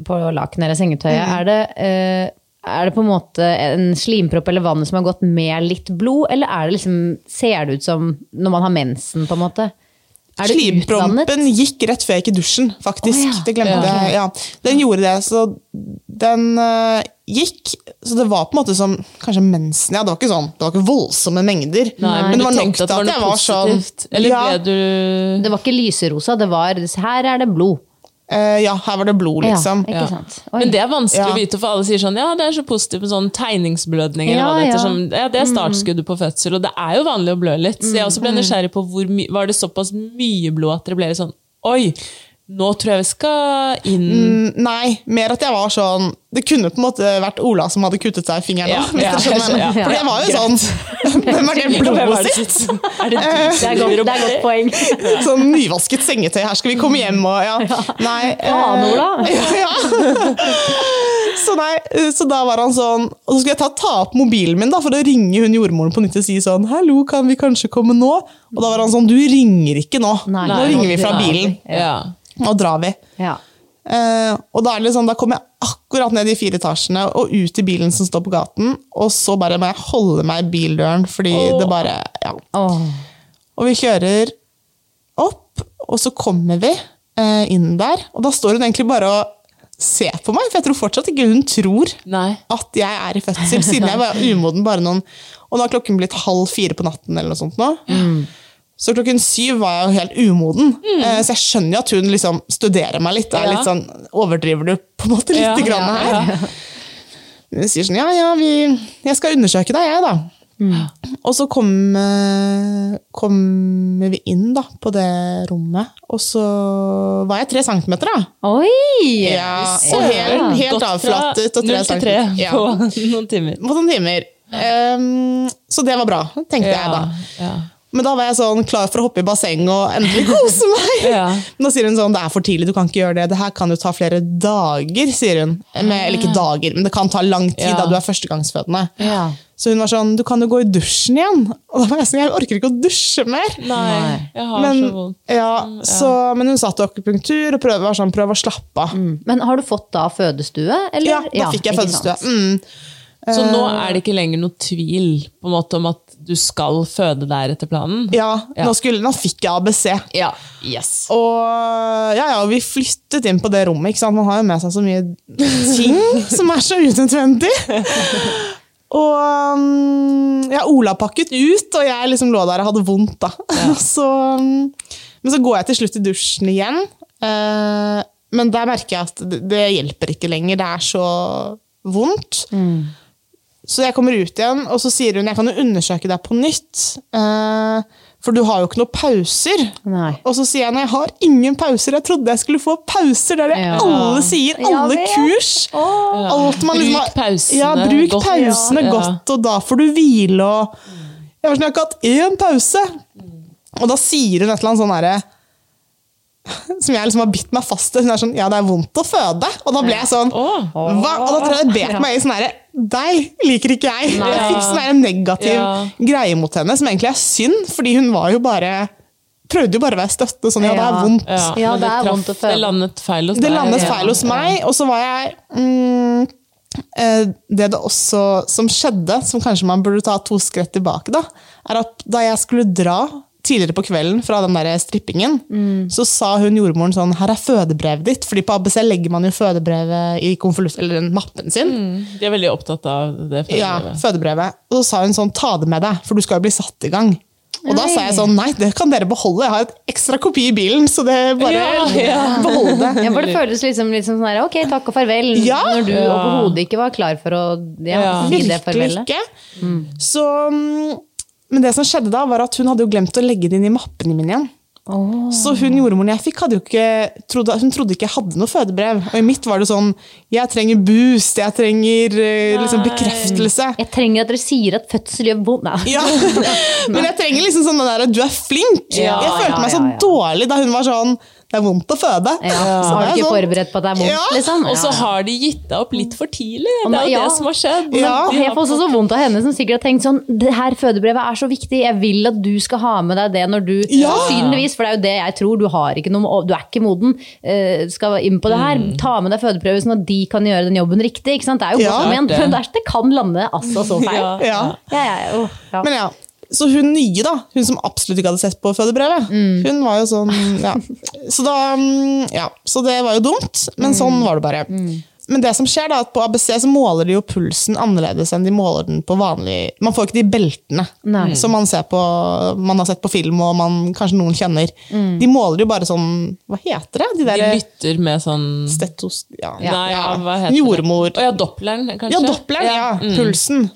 på lakenet eller sengetøyet, er, det, eh, er det på en måte en slimpropp eller vannet som har gått med litt blod, eller er det liksom, ser det ut som når man har mensen, på en måte? Er det? Slimprompen gikk rett før jeg gikk i dusjen, faktisk. Oh, ja. Det glemte jeg. Ja. Den gjorde det, så den uh, gikk. Så det var på en måte som kanskje mensen. Ja, det var ikke sånn, det var ikke voldsomme mengder. Nei, men, det var nok tenkte at det var til jeg var sånn- Eller ja, ble du Det var ikke lyserosa, det var her er det blod. Eh, ja, her var det blod, liksom. Ja, ikke sant? Oi. Men det er vanskelig Ja. å vite, for alle sier sånn ja, det er så positivt med sånn tegningsblødning. Ja, det ja. Sånn, ja, det er startskuddet på fødsel, og det er jo vanlig å blø litt. Så jeg også ble nysgjerrig på hvor my var det såpass mye blod at dere ble sånn Oi, nå tror jeg vi skal inn Mm, Nei, mer at jeg var sånn Det kunne på en måte vært Ola som hadde kuttet seg i fingeren. Ja, ja, ja. For det var jo sånn Hvem er det er blodet sitt? Er det Det er godt, det er godt poeng. Sånn nyvasket sengetøy, her skal vi komme hjem og ja. Nei. Faen, eh, Ola. Ja, ja. Så, nei, eh, så da var han sånn Og så skulle jeg ta, ta opp mobilen min da, for å ringe hun jordmoren på nytt og si sånn 'Hallo, kan vi kanskje komme nå?' Og da var han sånn 'Du ringer ikke nå. Nei. nå Nei, ringer vi fra bilen. Ja. Nå drar vi'. Ja. Uh, og da er det liksom, da kommer jeg akkurat ned de fire etasjene og ut i bilen som står på gaten, og så bare må jeg holde meg i bildøren, fordi det bare Ja. Oh. Og vi kjører opp, og så kommer vi uh, inn der, og da står hun egentlig bare og ser på meg, for jeg tror fortsatt ikke hun tror Nei. at jeg er i fødsel, siden jeg var umoden bare noen Og nå har klokken blitt halv fire på natten, eller noe sånt nå. Så klokken syv var jeg jo helt umoden. Mm. Så jeg skjønner jo at hun liksom studerer meg litt. Er Ja. litt sånn, Overdriver du på en måte litt Ja, grann ja, her? Hun sier sånn Ja, ja, vi, jeg skal undersøke deg, jeg, da. Og så kom, eh, kommer vi inn da, på det rommet, og så var jeg tre centimeter, da. Oi! Ja, og helt, helt Gått avflattet. Og tre 0 til 3 centimeter. Ja. på noen timer. på noen timer. Um, så det var bra, tenkte jeg da. ja. Men da var jeg sånn klar for å hoppe i basseng og endelig kose meg. Ja. Men da sier hun sånn, det er for tidlig, du kan ikke gjøre det. Det her kan jo ta flere dager, sier hun. Med, eller ikke dager, men det kan ta lang tid Ja. da du er førstegangsfødende. Ja. Så hun var sånn, du kan jo gå i dusjen igjen. Og da var jeg sånn, jeg orker ikke å dusje mer. Nei, jeg har Men, så vondt. ja, så, men hun satt i akupunktur og prøvde, var sånn, prøv å slappe av. Men har du fått da fødestue? Eller? Ja, da fikk jeg fødestue. Mm. Så nå er det ikke lenger noe tvil på en måte om at du skal føde der etter planen? Ja, Ja. Nå, skulle, nå fikk jeg ABC. Ja. Yes. Og ja, ja, vi flyttet inn på det rommet. ikke sant? Man har jo med seg så mye ting som er så unødvendig. Og um, ja, Ola pakket ut, og jeg liksom lå der og hadde vondt. da. Så, um, men så går jeg til slutt i dusjen igjen. eh, men der merker jeg at det, hjelper ikke lenger. Det er så vondt. Så jeg kommer ut igjen, og så sier hun jeg kan jo undersøke deg på nytt. eh, for du har jo ikke noen pauser. Nei. Og så sier jeg nei, jeg har ingen pauser. Jeg trodde jeg skulle få pauser. Det er det Ja. alle sier. Alle ja, kurs. Alt man liksom Bruk pausene Ja, bruk godt. pausene Ja. godt, og da får du hvile. Og jeg sånn, jeg har ikke hatt én pause. Og da sier hun et eller annet sånn herre som jeg liksom har bitt meg fast. Hun er sånn, ja, det er vondt å føde. Og da ble jeg sånn, hva? Og da tror jeg det bet meg i sånn herre Deg liker ikke jeg. Jeg fikk sånn negativ Ja. greie mot henne, som egentlig er synd, fordi hun var jo bare Prøvde jo bare å være støtte. Sånn, ja, det er vondt. Ja, ja det er vondt å føle. Det landet feil hos Det landet Ja. feil hos meg, og så var jeg mm, eh, Det det også som skjedde, som kanskje man burde ta to skritt tilbake, da, er at da jeg skulle dra tidligere på kvelden fra den der strippingen, så sa hun jordmoren sånn Her er fødebrevet ditt. Fordi på ABC legger man jo fødebrevet i konvolutt, eller den mappen sin. De er veldig opptatt av det. fødebrevet. Ja, fødebrevet. Og så sa hun sånn, ta det med deg, for du skal jo bli satt i gang. Og da sa jeg sånn, nei, det kan dere beholde. Jeg har et ekstra kopi i bilen, så det bare Ja, ja. behold det. Ja, for det føles liksom, liksom sånn her, ok, takk og farvel, Ja. når du Ja. overhodet ikke var klar for å ja, Ja. gi det Virkelig ikke. ikke. Så, mm, men det som skjedde da, var at hun hadde jo glemt å legge det inn i mappene mine igjen. Så hun jordmoren jeg fikk, hadde jo ikke, trodde, hun trodde ikke jeg hadde noe fødebrev. Og i mitt var det sånn Jeg trenger boost, jeg trenger eh, liksom, bekreftelse. Jeg trenger at dere sier at fødsel gjør vondt. Ja. Men jeg trenger liksom sånn den der at du er flink. Ja, jeg følte ja, meg så ja, ja. dårlig da hun var sånn Det er vondt å føde. Ja. Så Har du ikke sånn, forberedt på at det er vondt, Ja. liksom? Og så har de gitt deg opp litt for tidlig. Det er jo ja. det som har skjedd. Ja. Men jeg får også så vondt av henne som sikkert har tenkt sånn Det her fødebrevet er så viktig, jeg vil at du skal ha med deg det når du Ja. Sannsynligvis, for det er jo det jeg tror, du har ikke noe Du er ikke moden, eh, skal inn på det her. Mm. Ta med deg fødeprøver sånn at de kan gjøre den jobben riktig. Ikke sant? Det er jo Ja. godt ment, men det, kan lande altså så feil. Ja. Ja. Ja, ja, ja. Men ja, så hun nye, da, hun som absolutt ikke hadde sett på fødebrevet, hun var jo sånn ja. Så da mm, Ja, så det var jo dumt, men sånn var det bare. Men det som skjer da, at på ABC så måler de jo pulsen annerledes enn de måler den på vanlig Man får ikke de beltene Nei. som man, ser på, man har sett på film og man, kanskje noen kjenner. De måler jo bare sånn Hva heter det? De De lytter med sånn stetos... Ja, Nei, ja, hva heter Jordmor. det? Å ja, Doppleren, kanskje? Ja, Doppleren, ja. Mm. Pulsen.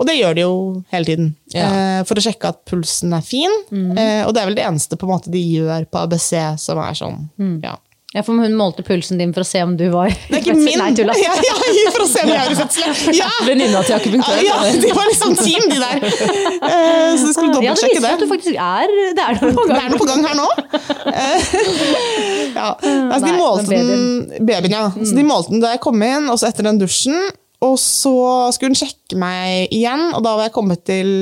Og det gjør de jo hele tiden. Ja. Eh, for å sjekke at pulsen er fin. Eh, og det er vel det eneste på en måte de gjør på ABC som er sånn. Ja. Ja, for hun målte pulsen din for å se om du var Det er ikke min! Nei, tulla. ja, ja, for å se om jeg er i fødsel. Ja! Venninna til akupunktøren. Ja, de var liksom team, de der. Eh, så de skulle Ja, det dobbeltsjekke viser det. at du faktisk er Det er noe på Det gang. er noe på gang her nå. Ja. altså, de målte den babyen, ja. Så de målte den da jeg kom inn, og så etter den dusjen. Og så skulle hun sjekke meg igjen, og da var jeg kommet til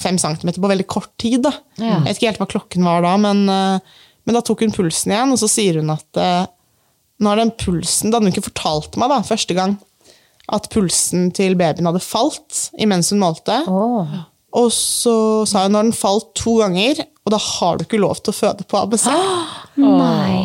fem centimeter på veldig kort tid. Ja. Jeg vet ikke helt hva klokken var da, men, eh, men da tok hun pulsen igjen, og så sier hun at eh, nå har den pulsen Da hadde hun ikke fortalt meg da, første gang at pulsen til babyen hadde falt imens hun målte. Oh. Og så sa hun når den falt to ganger, og da har du ikke lov til å føde på ABC. Nei.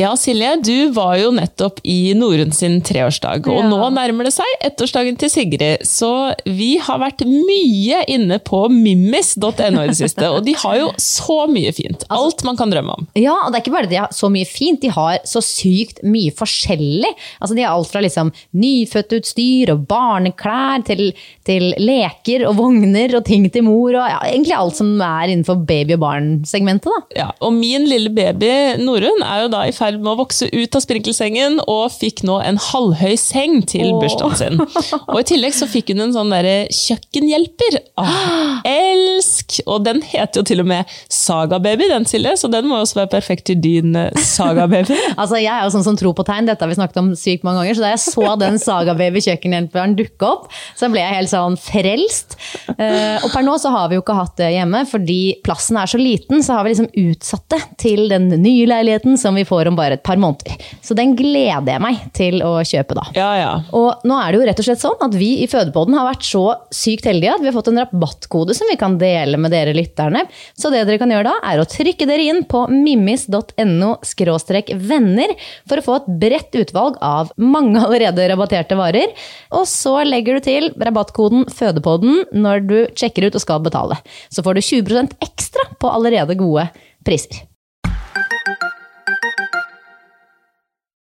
Ja, Silje, du var jo nettopp i Norun sin treårsdag, og Ja. nå nærmer det seg ettårsdagen til Sigrid. Så vi har vært mye inne på mimmis.no i det siste, og de har jo så mye fint. Alt man kan drømme om. Ja, og det er ikke bare det de har så mye fint, de har så sykt mye forskjellig. Altså, de har alt fra liksom nyfødtutstyr og barneklær til, til leker og vogner og ting til mor, og ja, egentlig alt som er innenfor baby- og barn-segmentet. da. Ja, og min lille baby Norun er jo da i ferd ferd med å vokse ut av sprinkelsengen, og fikk nå en halvhøy seng til bursdagen sin. Og i tillegg så fikk hun en sånn derre kjøkkenhjelper. Ah, elsk! Og den heter jo til og med Sagababy, den Silje, så den må jo også være perfekt til din eh, Sagababy. Altså, jeg er jo sånn som tror på tegn, dette har vi snakket om sykt mange ganger, så da jeg så den Sagababy kjøkkenhjelperen dukke opp, så ble jeg helt sånn frelst. Eh, og per nå så har vi jo ikke hatt det hjemme, fordi plassen er så liten, så har vi liksom utsatt det til den nye leiligheten som vi får om bare et par måneder. Så den gleder jeg meg til å kjøpe da. Ja, ja. Og nå er det jo rett og slett sånn at vi i Fødepodden har vært så sykt heldige at vi har fått en rabattkode som vi kan dele med dere lytterne. Så det dere kan gjøre da, er å trykke dere inn på mimmis.no venner for å få et bredt utvalg av mange allerede rabatterte varer. Og så legger du til rabattkoden Fødepodden når du sjekker ut og skal betale. Så får du 20% ekstra på allerede gode priser.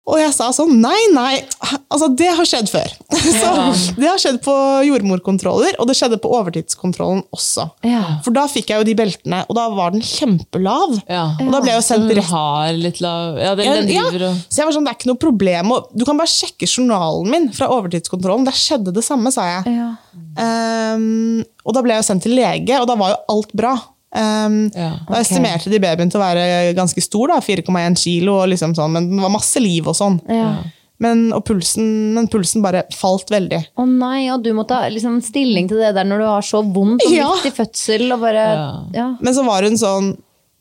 Og jeg sa sånn nei, nei, altså det har skjedd før. Så, det har skjedd på jordmorkontroller, og det skjedde på overtidskontrollen også. Ja. For da fikk jeg jo de beltene, og da var den kjempelav. Ja. Og da ble jeg jo sendt rett har litt lav Ja, den, ja, den ja. driver og Så jeg var sånn, det er ikke noe problem. Du kan bare sjekke journalen min fra overtidskontrollen. Der skjedde det samme, sa jeg. Ja. Ehm, og da ble jeg jo sendt til lege, og da var jo alt bra. Ehm, Ja. Da estimerte de babyen til å være ganske stor, da, 4,1 kilo, og liksom sånn, men den var masse liv og sånn. Ja. Men, og pulsen, men pulsen bare falt veldig. Å nei, og du måtte ta liksom, stilling til det der når du har så vondt og Ja. midt i fødsel og bare Ja. ja. Men så var hun sånn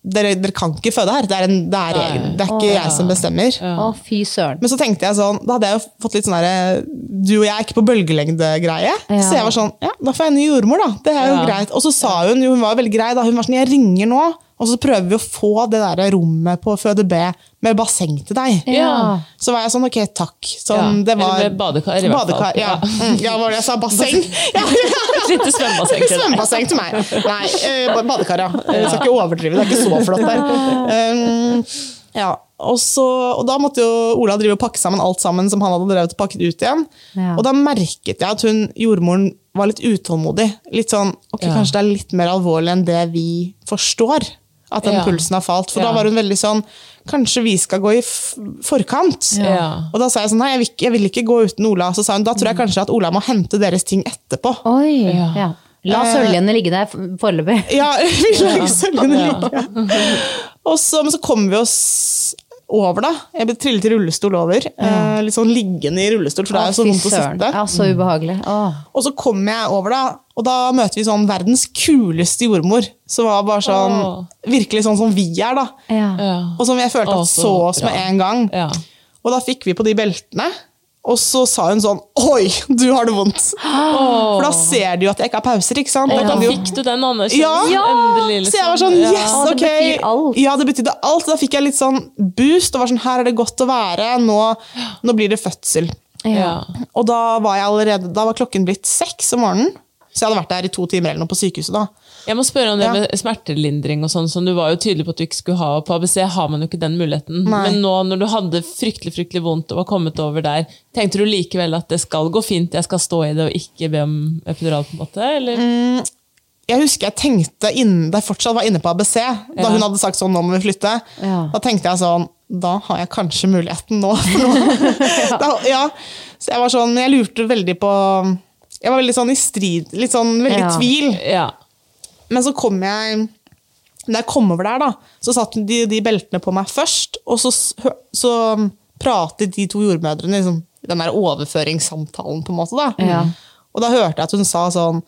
Dere, dere kan ikke føde her. Det er, en, det er, egen- det er ikke jeg som bestemmer. Å, fy søren. Men så tenkte jeg sånn, da hadde jeg jo fått litt sånn derre Du og jeg er ikke på bølgelengde-greie. Ja. Så jeg var sånn, ja, da får jeg en ny jordmor, da. Det er jo Ja. greit. Og så sa hun, jo, hun var veldig grei, da. Hun var sånn, jeg ringer nå, og så prøver vi å få det der rommet på Føde B med basseng til deg. Ja. Så var jeg sånn, ok, takk. Sånn, Ja, det var, eller med badekar, i hvert fall. Badekar, ja. Ja. Mm, var det jeg sa? Basseng? Ja, Et lite svømmebasseng til. Svømmebasseng til meg. Nei, eh, badekar, ja. Jeg skal ikke overdrive, det er ikke så flott der. Um, ja, og, så, og da måtte jo Ola drive og pakke sammen alt sammen som han hadde drevet og pakket ut igjen. Ja. Og da merket jeg at hun, jordmoren var litt utålmodig. Litt sånn, ok, Ja. Kanskje det er litt mer alvorlig enn det vi forstår. At den Ja. pulsen har falt. For Ja. da var hun veldig sånn Kanskje vi skal gå i f forkant? Ja. Og da sa jeg sånn, nei, jeg vil, ikke, jeg vil ikke gå uten Ola. Så sa hun, da tror jeg kanskje at Ola må hente deres ting etterpå. Oi. Ja. Ja. La søljene ligge der foreløpig. Ja, vi legger sølvene like. Og så, men så kommer vi oss over, da. Jeg ble trillet i rullestol over. Ja. litt sånn liggende i rullestol, for det er jo så vondt å sitte. Ja, så ubehagelig. Åh. Og så kom jeg over, da, og da møter vi sånn verdens kuleste jordmor. Som var bare sånn, Åh. virkelig sånn som vi er, da. Ja. Og som jeg følte at så- så oss med en gang. Ja. Og da fikk vi på de beltene. Og så sa hun sånn Oi, du har det vondt! For da ser de jo at jeg ikke har pauser. ikke sant? Da Og da de jo fikk du den anerkjennelsen. Ja! Endelig, liksom. Så jeg var sånn, Ja. yes, det ok. betyr alt. Ja, det betydde alt. Da fikk jeg litt sånn boost, og var sånn, her er det godt å være. Nå, nå blir det fødsel. Ja. Og da var jeg allerede, da var klokken blitt seks om morgenen. Så jeg hadde vært der i to timer eller noe på sykehuset da. Jeg må spørre om det Ja. med smertelindring og sånn, som du var jo tydelig på at du ikke skulle ha. og På ABC har man jo ikke den muligheten. Nei. Men nå når du hadde fryktelig fryktelig vondt og var kommet over der, tenkte du likevel at det skal gå fint, jeg skal stå i det og ikke be om epidural? på en måte, eller? Mm. Jeg husker jeg tenkte, innen jeg fortsatt var inne på ABC, da Ja. hun hadde sagt sånn, nå må vi flytte, Ja. da tenkte jeg sånn, da har jeg kanskje muligheten nå. Nå. da, ja. Så jeg var sånn, men jeg lurte veldig på, jeg var veldig sånn i strid, litt sånn veldig i tvil. Ja. Men så kom jeg Da jeg kom over der, da, så satt de, de beltene på meg først. Og så, så pratet de to jordmødrene liksom, den der overføringssamtalen, på en måte. da. Ja. Og da hørte jeg at hun sa sånn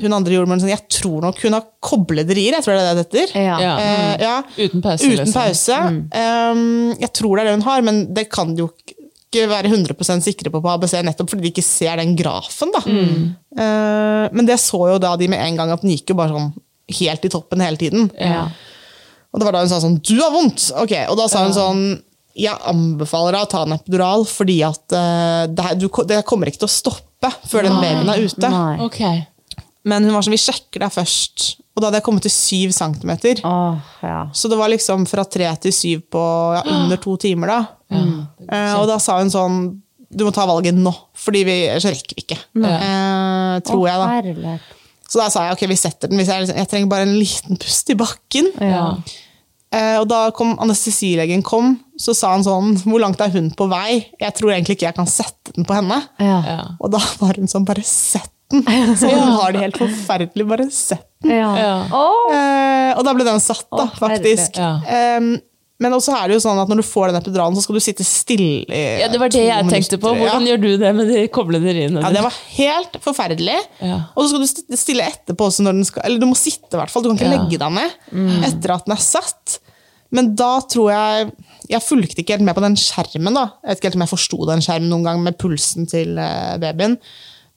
Hun andre jordmoren sånn Jeg tror nok hun har koblederier, jeg tror det er det det heter. Ja. Eh, ja. Uten pause, Uten liksom. pause. Um, jeg tror det er det hun har, men det kan jo ikke være 100% sikre på på ABC, nettopp fordi de ikke ser den grafen. da. Eh, men det så jo da de med en gang, at den gikk jo bare sånn helt i toppen hele tiden. Ja. Og det var da hun sa sånn 'du har vondt'! Ok, Og da sa hun sånn jeg anbefaler deg å ta en epidural, fordi at uh, det, her, du, det kommer ikke til å stoppe før den babyen er ute. Nei. Ok. Men hun var sånn, vi sjekker deg først. Og da hadde jeg kommet til syv centimeter. Åh, ja. Så det var liksom fra tre til syv på ja, under to timer. da. Eh, og da sa hun sånn Du må ta valget nå, fordi vi, så rekker vi ikke. Eh, tror jeg, da. Herlighet. Så da sa jeg ok, vi setter den. Hvis jeg, liksom, jeg trenger bare en liten pust i bakken. Ja. Eh, og da kom anestesilegen kom, så sa han sånn Hvor langt er hun på vei? Jeg tror egentlig ikke jeg kan sette den på henne. Ja. Ja. Og da var hun sånn Bare sett den! Så hun har det helt forferdelig. Bare sett den. Ja. Ja. Åh, Eh, og da ble den satt, da, faktisk. Oh, men også er det jo sånn at når du får den epiduralen, så skal du sitte stille i ja, det var det jeg tenkte på. Hvordan ja. gjør du det med de koblede riene? Ja, det var helt forferdelig. Ja. Og så skal du sti- stille etterpå også når den skal Eller du må sitte, i hvert fall. Du kan ikke Ja. legge deg ned etter at den er satt. Men da tror jeg Jeg fulgte ikke helt med på den skjermen. da. Jeg vet ikke helt om jeg forsto den skjermen noen gang med pulsen til eh, babyen.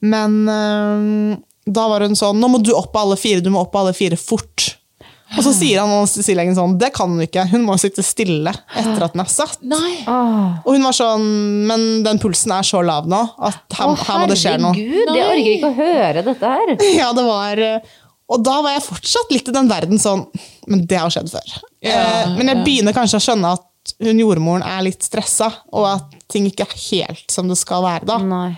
Men eh, da var hun sånn Nå må du opp på alle fire. Du må opp på alle fire fort. Og så sier han anestesilegen sånn Det kan hun ikke. Hun må sitte stille etter at den er satt. Nei! Og hun var sånn Men den pulsen er så lav nå at her, Å, her må det skje noe. herregud, jeg orker ikke å høre dette her. Ja, det var eh, Og da var jeg fortsatt litt i den verden sånn Men det har skjedd før. Ja, eh, men jeg ja. begynner kanskje å skjønne at hun jordmoren er litt stressa, og at ting ikke er helt som det skal være da. Nei.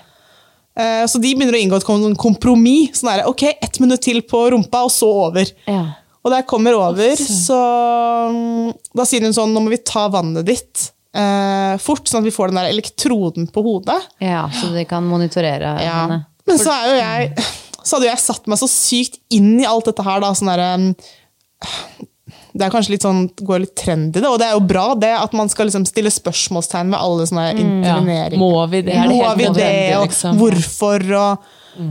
Eh, så de begynner å inngå et kom- kompromiss. Sånn der, ok, ett minutt til på rumpa, og så over. Ja. Og da jeg kommer over, så mm, Da sier hun sånn Nå må vi ta vannet ditt eh, fort, sånn at vi får den der elektroden på hodet. ja, så de kan monitorere Ja. henne. Men så er jo jeg Så hadde jo jeg satt meg så sykt inn i alt dette her, da. Sånn derre det er kanskje litt sånn, går litt trend i det, og det er jo bra det at man skal liksom stille spørsmålstegn ved alle sånne Ja. interveneringer. Må vi det? Det Må vi det, og liksom? hvorfor? Og,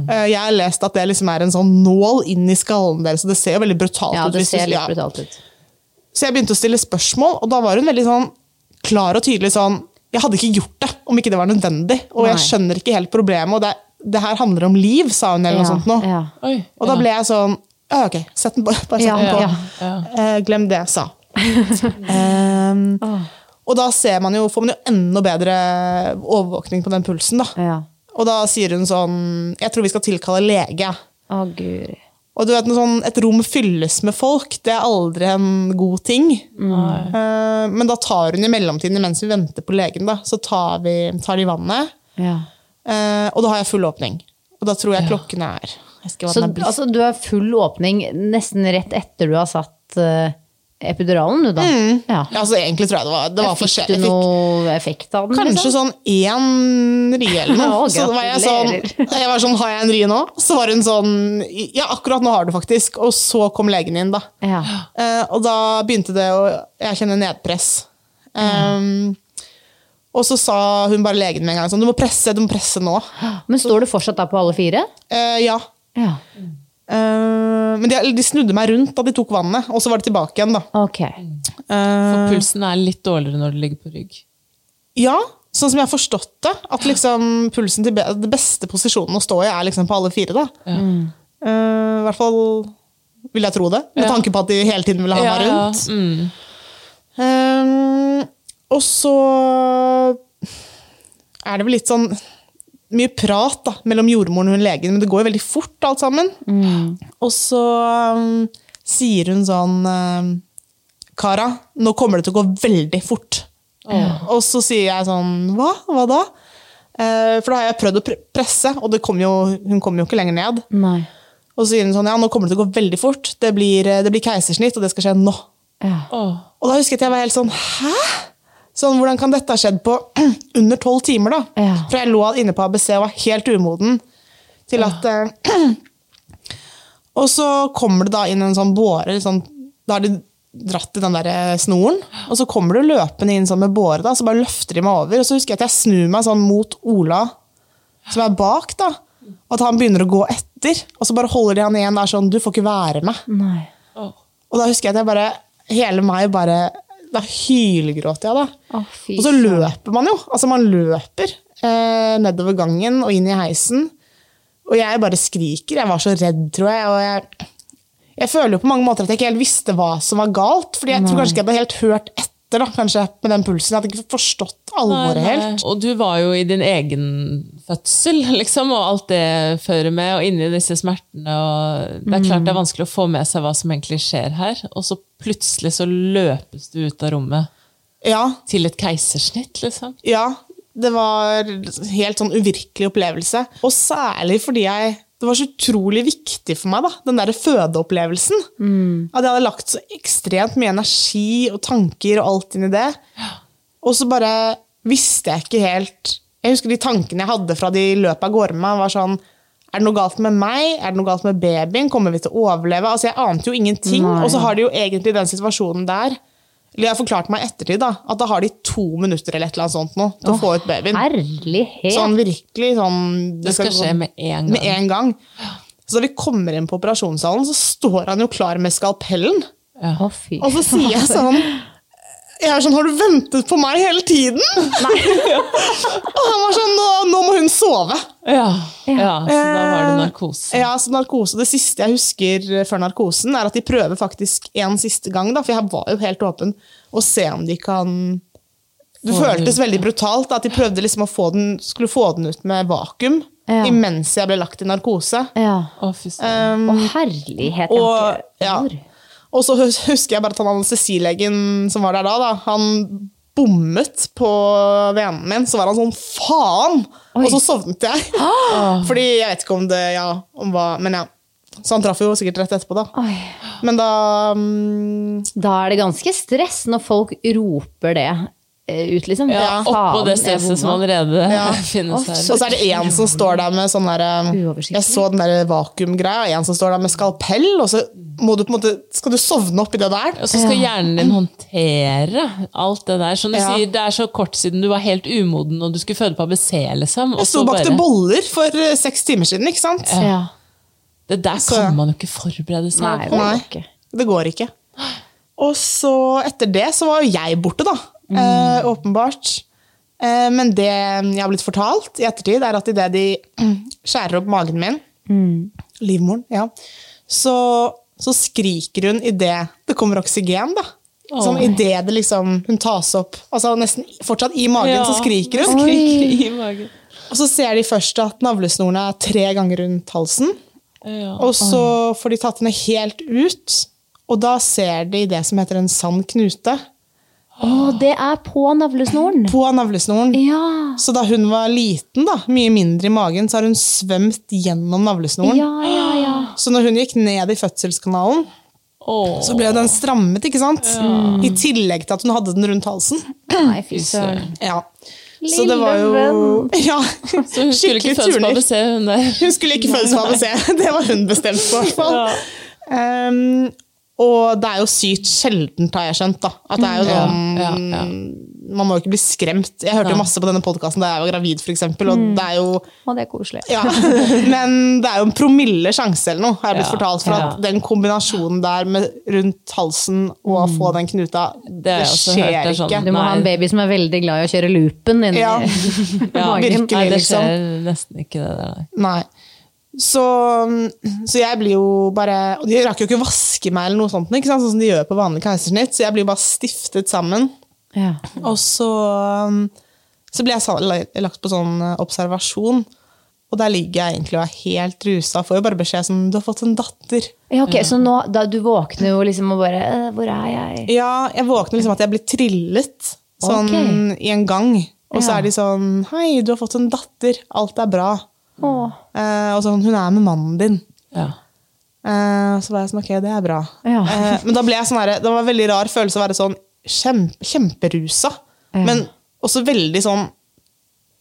eh, jeg har lest at det liksom er en sånn nål inn i skallen deres, så det ser jo veldig brutalt Ja, ut. det ser litt ja. brutalt ut. Så jeg begynte å stille spørsmål, og da var hun veldig sånn klar og tydelig sånn Jeg hadde ikke gjort det om ikke det var nødvendig, og jeg skjønner ikke helt problemet. og det, det her handler om liv, sa hun, eller noe sånt nå. Ja. Oi. Og da ble jeg sånn ja, ok, sett den på. Bare sett den på. ja. Ja. Eh, glem det jeg sa. Ehm, og da ser man jo, får man jo enda bedre overvåkning på den pulsen. da. ja. Og da sier hun sånn Jeg tror vi skal tilkalle lege. Å, guri. Og du vet, sånn, Et rom fylles med folk, det er aldri en god ting. Uh, men da tar hun i mellomtiden, mens vi venter på legen, da, så tar, vi, tar de vannet. Ja. Uh, og da har jeg full åpning. Og da tror jeg klokken er Så altså, du har full åpning nesten rett etter du har satt uh, epiduralen, du da? Ja. Ja, altså, egentlig tror jeg det var, det var Fikk du noe effekt av den? Kanskje liksom? sånn én rie eller noe. Så var jeg sånn, jeg var sånn, har jeg en rie nå? Så var hun sånn, ja akkurat nå har du faktisk. Og så kom legen inn da. Ja. Uh, og da begynte det å, jeg kjenner nedpress. Um, og så sa hun bare legen med en gang sånn, du må presse, du må presse nå. Men står du fortsatt da på alle fire? Uh, ja. Ja. Uh, men de, de snudde meg rundt da de tok vannet, og så var det tilbake igjen da. Ok. Uh, For pulsen er litt dårligere når du ligger på rygg. Ja, sånn som jeg har forstått det. At liksom pulsen til be det beste posisjonen å stå i er liksom på alle fire. da. Eh, I hvert fall vil jeg tro det, med Ja. tanke på at de hele tiden ville ha meg rundt. Mm. Og så er det vel litt sånn mye prat da, mellom jordmoren og hun legen, men det går jo veldig fort alt sammen. Og så um, sier hun sånn um, Kara, nå kommer det til å gå veldig fort. Og så sier jeg sånn Hva? Hva da? Uh, for da har jeg prøvd å pre presse, og det kom jo, hun kommer jo ikke lenger ned. Nei. Og så sier hun sånn Ja, nå kommer det til å gå veldig fort. Det blir, det blir keisersnitt, og det skal skje nå. Ja. Oh. Og da husker jeg at jeg var helt sånn Hæ? Sånn, Hvordan kan dette ha skjedd på under tolv timer? da? Ja. For jeg lå inne på ABC og var helt umoden til at eh, Og så kommer det da inn en sånn båre. Sånn, da har de dratt i den der eh, snoren, og så kommer du løpende inn sånn med båre. da, Så bare løfter de meg over. Og så husker jeg at jeg snur meg sånn mot Ola, som er bak. da, og At han begynner å gå etter. Og så bare holder de han igjen der sånn Du får ikke være med. Nei. Og da husker jeg at jeg bare Hele meg bare Da hylgråter jeg, da. Oh, og så løper man jo. Altså, man løper eh, nedover gangen og inn i heisen. Og jeg bare skriker. Jeg var så redd, tror jeg. Og jeg, jeg føler jo på mange måter at jeg ikke helt visste hva som var galt. fordi jeg tror kanskje ikke jeg hadde helt hørt etter da, kanskje med den pulsen. Jeg hadde ikke forstått alvoret helt. Og du var jo i din egen fødsel, liksom, og alt det fører med, og inni disse smertene. og Det er klart det er vanskelig å få med seg hva som egentlig skjer her. Og så plutselig så løpes du ut av rommet Ja, til et keisersnitt, liksom. Ja, det var helt sånn uvirkelig opplevelse. Og særlig fordi jeg, det var så utrolig viktig for meg, da, den der fødeopplevelsen. At jeg hadde lagt så ekstremt mye energi og tanker og alt inn i det. Og så bare visste jeg ikke helt Jeg husker de tankene jeg hadde fra de løp av gårde med meg, var sånn Er det noe galt med meg? Er det noe galt med babyen? Kommer vi til å overleve? Altså, Jeg ante jo ingenting. Nei. Og så har de jo egentlig den situasjonen der eller Jeg har forklart meg i ettertid da, at da har de to minutter eller et eller annet sånt nå, til å få ut babyen. Herlighet! Sånn virkelig sånn Det skal skje med en gang. med en gang. Så da vi kommer inn på operasjonssalen, så står han jo klar med skalpellen. Ja. Og så sier jeg sånn jeg er sånn, Har du ventet på meg hele tiden? Nei. og han var sånn nå, nå må hun sove. Ja, ja, så da var det narkose. Ja, så narkose, Det siste jeg husker før narkosen, er at de prøver faktisk en siste gang. da, For jeg var jo helt åpen. å se om de kan Det Få føltes ut, veldig brutalt. da, At de prøvde liksom å få den, skulle få den ut med vakuum Ja. imens jeg ble lagt i narkose. Ja. Å. Um, Å, herlighet. jeg og, ja. Og så husker jeg bare at han anestesilegen som var der da, da han bommet på venen min. Så var han sånn faen! Oi. Og så sovnet jeg. Fordi jeg vet ikke om det ja, om hva, Men ja. Så han traff jo sikkert rett etterpå, da. Oi. Men da um... Da er det ganske stress når folk roper det ut, liksom. Ja, Oppå det stedet stresset som allerede Ja. finnes her. Og så er det en som står der med sånn derre Jeg så den der vakuumgreia, og en som står der med skalpell, og så må du på en måte Skal du sovne oppi det der? Og så skal hjernen din håndtere alt det der. Som du Ja. sier, Det er så kort siden du var helt umoden og du skulle føde på ABC. liksom. Og Jeg sto bak bare, til boller for eh, seks timer siden, ikke sant? Ja. Det der Så- kan man jo ikke forberede seg på. Nei. Det går ikke. Og så etter det så var jo jeg borte, da. Eh, åpenbart. Eh, men det jeg har blitt fortalt i ettertid, er at idet de skjærer opp magen min, livmoren, ja, så, så skriker hun idet det kommer oksygen, da. Sånn idet det liksom hun tas opp altså Nesten fortsatt i magen, så skriker hun. Skriker i magen. Og så ser de først at navlesnorene er tre ganger rundt halsen. Ja. Og så får de tatt henne helt ut, og da ser de det som heter en sann knute Å, det er på navlesnoren! på navlesnoren. Ja. Så da hun var liten, da, mye mindre i magen, så har hun svømt gjennom navlesnoren. Ja, ja, ja. Så når hun gikk ned i fødselskanalen, oh. så ble den strammet, ikke sant? I tillegg til at hun hadde den rundt halsen. Nei, fy søren. Ja. Så det var jo ja, Så hun skulle ikke skikkelig fødes på turner. ABC, hun der. Hun skulle ikke fødes på ABC. Det var hun bestemt på, i hvert fall. Um, og det er jo sykt sjeldent, har jeg skjønt. da. At det er jo Ja, sånn, ja, ja. Man må jo ikke bli skremt. Jeg hørte jo masse på denne podkasten da jeg var gravid, for eksempel, og det er jo Og det er koselig. ja, Men det er jo en promille sjanse eller noe, har jeg blitt Ja, fortalt. For ja. at den kombinasjonen der med rundt halsen og å få den knuta, Det det, skjer det er sånn. ikke. Du må ha en baby som er veldig glad i å kjøre loopen inni Ja. Ja, magen. virkelig, Nei, det liksom. skjer nesten ikke det der. nei. Så, så jeg blir jo bare Og de rakk jo ikke å vaske meg, eller noe sånt, sånn som de gjør på vanlig keisersnitt, så jeg blir jo bare stiftet sammen. Ja. Og så, um, så blir jeg lagt på sånn eh, observasjon, og der ligger jeg egentlig og er helt rusa. Får jo bare beskjed som 'du har fått en datter'. ja, ok, Så nå, da, du våkner jo liksom og bare «Øh, Hvor er jeg? Ja, jeg våkner liksom at jeg blir trillet sånn okay. i en gang. Og så Ja. er de sånn 'hei, du har fått en datter, alt er bra'. Eh, og sånn 'hun er med mannen din'. Ja. Eh, så var jeg sånn, ok, det er bra. Ja. Eh, men da ble jeg sånn her, det var en veldig rar følelse å være sånn kjempe, kjemperusa. Men også veldig sånn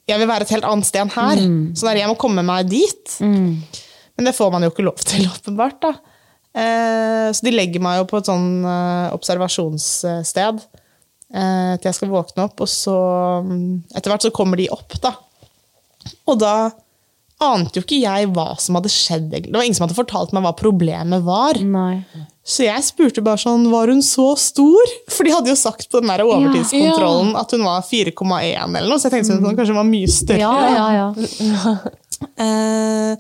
Jeg vil være et helt annet sted enn her. Sånn der, jeg må komme meg dit. Men det får man jo ikke lov til, åpenbart. da. Eh, så de legger meg jo på et sånn eh, observasjonssted eh, til jeg skal våkne opp. Og så mm, etter hvert så kommer de opp, da. Og da ante jo ikke jeg hva som hadde skjedd. Det var ingen som hadde fortalt meg hva problemet var. nei. Så jeg spurte bare sånn, var hun så stor? For de hadde jo sagt på den der overtidskontrollen at hun var 4,1 eller noe, så jeg tenkte sånn, kanskje hun var mye større. Ja, ja, ja. Eh,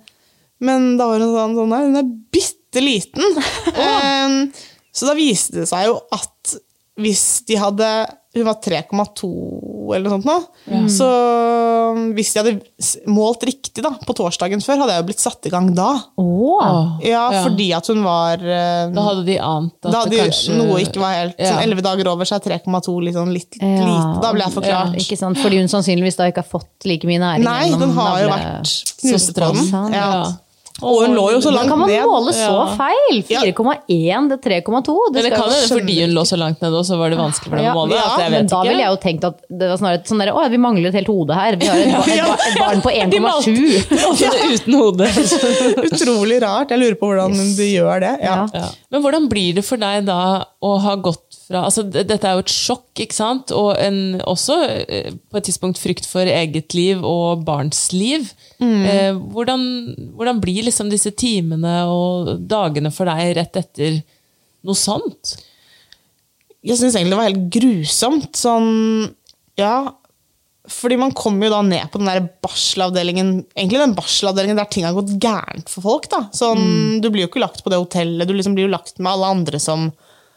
men da var hun sånn, sånn nei, hun er bitte liten. Eh, så da viste det seg jo at hvis de hadde Hun var 3,2 eller noe sånt nå. Så hvis de hadde målt riktig da, på torsdagen før, hadde jeg jo blitt satt i gang da. Oh. Ja, Ja. fordi at hun var eh, Da hadde de ant at da hadde det kanskje noe ikke var helt Ja. sånn 11 dager over, så er 3,2 litt, sånn litt Ja. lite. Da ble jeg forklart. ikke sant? Fordi hun sannsynligvis da ikke har fått like mye næring Nei, gjennom den har jo vært Så knust på den. Ja. Og hun lå jo så langt Kan man ned. måle så feil? 4,1 til 3,2? Men det kan hende fordi hun lå så langt nede, og så var det vanskelig for dem å måle. ja, Men da ville jeg jo tenkt at det var snarere sånn der, å, vi mangler et helt hode her. Vi har et, ba- et, ba- et barn på 1,7. de uten hode. Utrolig rart. Jeg lurer på hvordan de gjør det. Ja. Men hvordan blir det for deg da å ha gått fra altså Dette er jo et sjokk, ikke sant? Og en, også eh, på et tidspunkt frykt for eget liv og barns liv. Eh, hvordan, hvordan blir liksom disse timene og dagene for deg rett etter noe sånt? Jeg syns egentlig det var helt grusomt. Sånn Ja. Fordi man kommer jo da ned på den der barselavdelingen Egentlig den barselavdelingen der ting har gått gærent for folk. da. Sånn, Du blir jo ikke lagt på det hotellet, du liksom blir jo lagt med alle andre som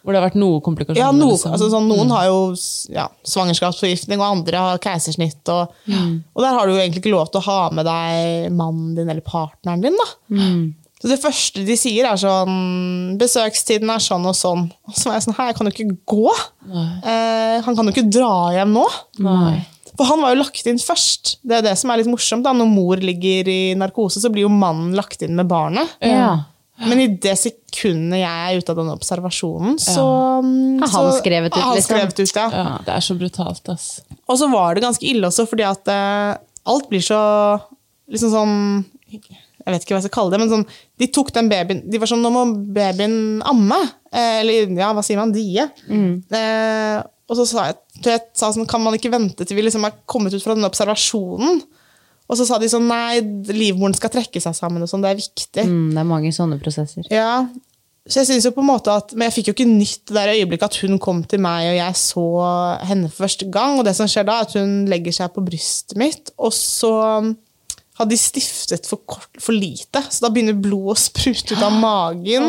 Hvor det har vært noe komplikasjoner? Ja, no, liksom. altså, sånn, Noen har jo ja, svangerskapsforgiftning, og andre har keisersnitt. Og, og der har du jo egentlig ikke lov til å ha med deg mannen din eller partneren din. da. Så Det første de sier, er sånn Besøkstiden er sånn og sånn. Og så er jeg sånn Hei, jeg kan jo ikke gå. Eh, han kan jo ikke dra hjem nå. Nei. For han var jo lagt inn først. Det er det som er litt morsomt. da. Når mor ligger i narkose, så blir jo mannen lagt inn med barnet. Ja. Men i det sekundet jeg er ute av den observasjonen, så ja. Har han skrevet ut, liksom? skrevet ut, ja. Ja, det er så brutalt, ass. Og så var det ganske ille også, fordi at uh, alt blir så liksom sånn Jeg vet ikke hva jeg skal kalle det, men sånn, de tok den babyen De var sånn Nå må babyen amme. Eh, eller ja, hva sier man? Die. Eh, og så sa jeg, jeg sa sånn Kan man ikke vente til vi liksom er kommet ut fra den observasjonen? Og så sa de sånn Nei, livmoren skal trekke seg sammen, og sånn, det er viktig. Mm, det er mange sånne prosesser. Ja, så jeg synes jo på en måte at, Men jeg fikk jo ikke nytt det der øyeblikket at hun kom til meg, og jeg så henne for første gang. Og det som skjer da, er at hun legger seg på brystet mitt, og så hadde de stiftet for, kort, for lite. Så da begynner blodet å sprute ut av magen.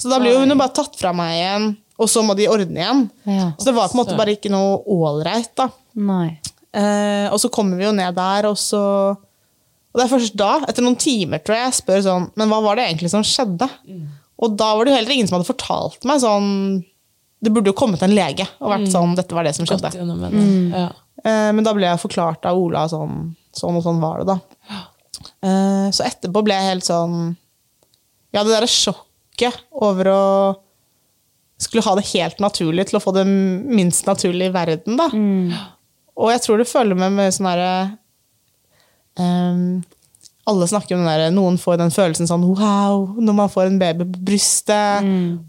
så da blir jo hun jo bare tatt fra meg igjen, og så må de ordne igjen. Ja. Så det var på en måte bare ikke noe ålreit. da. Nei. Eh, og så kommer vi jo ned der, og så Og det er først da, etter noen timer, tror jeg, jeg spør sånn Men hva var det egentlig som skjedde? Og da var det jo heller ingen som hadde fortalt meg sånn Det burde jo kommet en lege og vært sånn Dette var det som skjedde. Gjennom. Ja. Eh, men da ble jeg forklart av Ola sånn, sånn og sånn var det, da. Eh, så etterpå ble jeg helt sånn Ja, det derre sjokket over å skulle ha det helt naturlig til å få det minst naturlig i verden, da. Og jeg tror det følger med med sånn herre um, Alle snakker om den derre Noen får den følelsen sånn wow når man får en baby på brystet,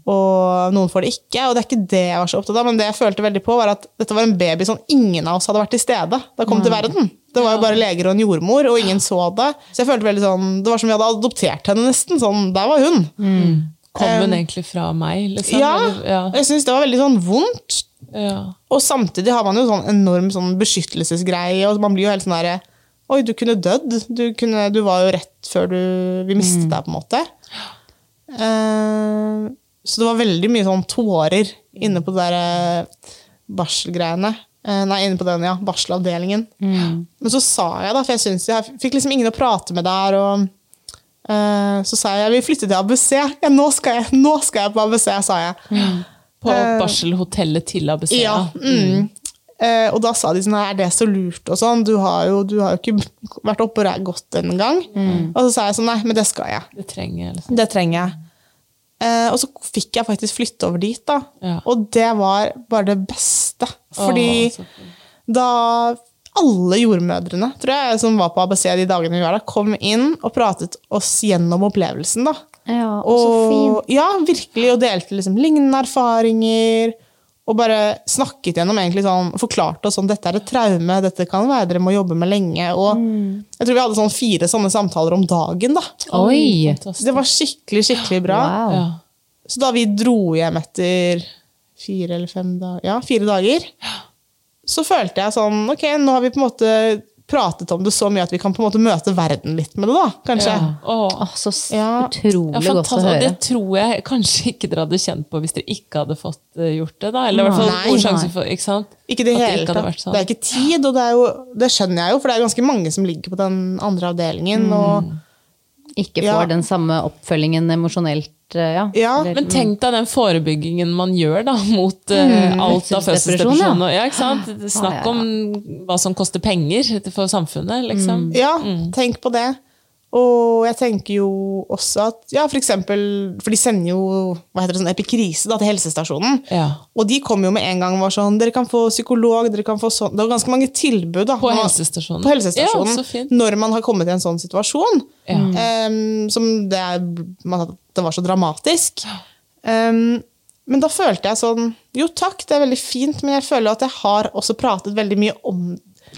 og noen får det ikke. Og det er ikke det jeg var så opptatt av, men det jeg følte veldig på, var at dette var en baby som ingen av oss hadde vært til stede da kom til verden. Det var jo bare leger og en jordmor, og ingen så det. Så jeg følte veldig sånn, Det var som vi hadde adoptert henne, nesten. Sånn, der var hun. Kom hun Um, egentlig fra meg, liksom? Ja, ja. jeg syns det var veldig sånn vondt. Ja. Og samtidig har man jo sånn enorm sånn beskyttelsesgreie, og man blir jo helt sånn derre Oi, du kunne dødd. Du, kunne, du var jo rett før du, vi mistet deg, på en måte. Uh, så det var veldig mye sånn tårer inne på det der eh, barselgreiene. Eh, nei, inne på den, ja, barselavdelingen. Men så sa jeg, da, for jeg syns jeg fikk liksom ingen å prate med der, og uh, så sa jeg jeg vil flytte til ABC. Ja, nå skal jeg, nå skal jeg på ABC, sa jeg. På barselhotellet til ABC? Ja. Mm. Uh, og da sa de sånn Er det så lurt og sånn? Du har jo, du har jo ikke vært oppe og gått en gang. Og så sa jeg sånn Nei, men det skal jeg. Det trenger. Liksom. Det trenger jeg. Uh, og så fikk jeg faktisk flytte over dit, da. Ja. Og det var bare det beste. Fordi Åh, da alle jordmødrene tror jeg, som var på ABC de dagene vi var der, kom inn og pratet oss gjennom opplevelsen. da. Ja, og så fint. Ja, virkelig, og delte liksom lignende erfaringer. Og bare snakket gjennom egentlig sånn, forklarte oss sånn, dette er et traume, dette kan være dere må jobbe med lenge. Og jeg tror vi hadde sånn fire sånne samtaler om dagen. da. Oi! Det var skikkelig, skikkelig bra. Wow. Ja. Så da vi dro hjem etter fire eller fem dager, ja, fire dager, så følte jeg sånn Ok, nå har vi på en måte pratet om det så mye at vi kan på en måte møte verden litt med det, da, kanskje. Ja. Åh. Så Ja. utrolig Ja, godt å høre. det tror jeg kanskje ikke dere hadde kjent på hvis dere ikke hadde fått eh, gjort det. da. Eller i hvert fall Nei, nei. sjanse for ikke sant? Ikke det hele tatt. sånn. Det er ikke tid, og det, er jo, det skjønner jeg jo, for det er ganske mange som ligger på den andre avdelingen. Og, Ikke Ja. får den samme oppfølgingen emosjonelt. eh, Ja. Ja, Eller- Men tenk deg den forebyggingen man gjør da, mot mm, alt av fødselsdepresjon, ja. Ja, ikke sant? Snakk ja, ja. om hva som koster penger for samfunnet, liksom. ja tenk på det. Og jeg tenker jo også at ja, for eksempel, for de sender jo hva heter det, sånn epikrise da, til helsestasjonen. Ja. Og de kom jo med en gang og var sånn Dere kan få psykolog, dere kan få sånn Det var ganske mange tilbud da, På helsestasjonen. på helsestasjonen Ja, når man har kommet i en sånn situasjon. Ja. Um, som det, er, det var så dramatisk. Um, men da følte jeg sånn Jo takk, det er veldig fint, men jeg føler at jeg har også pratet veldig mye om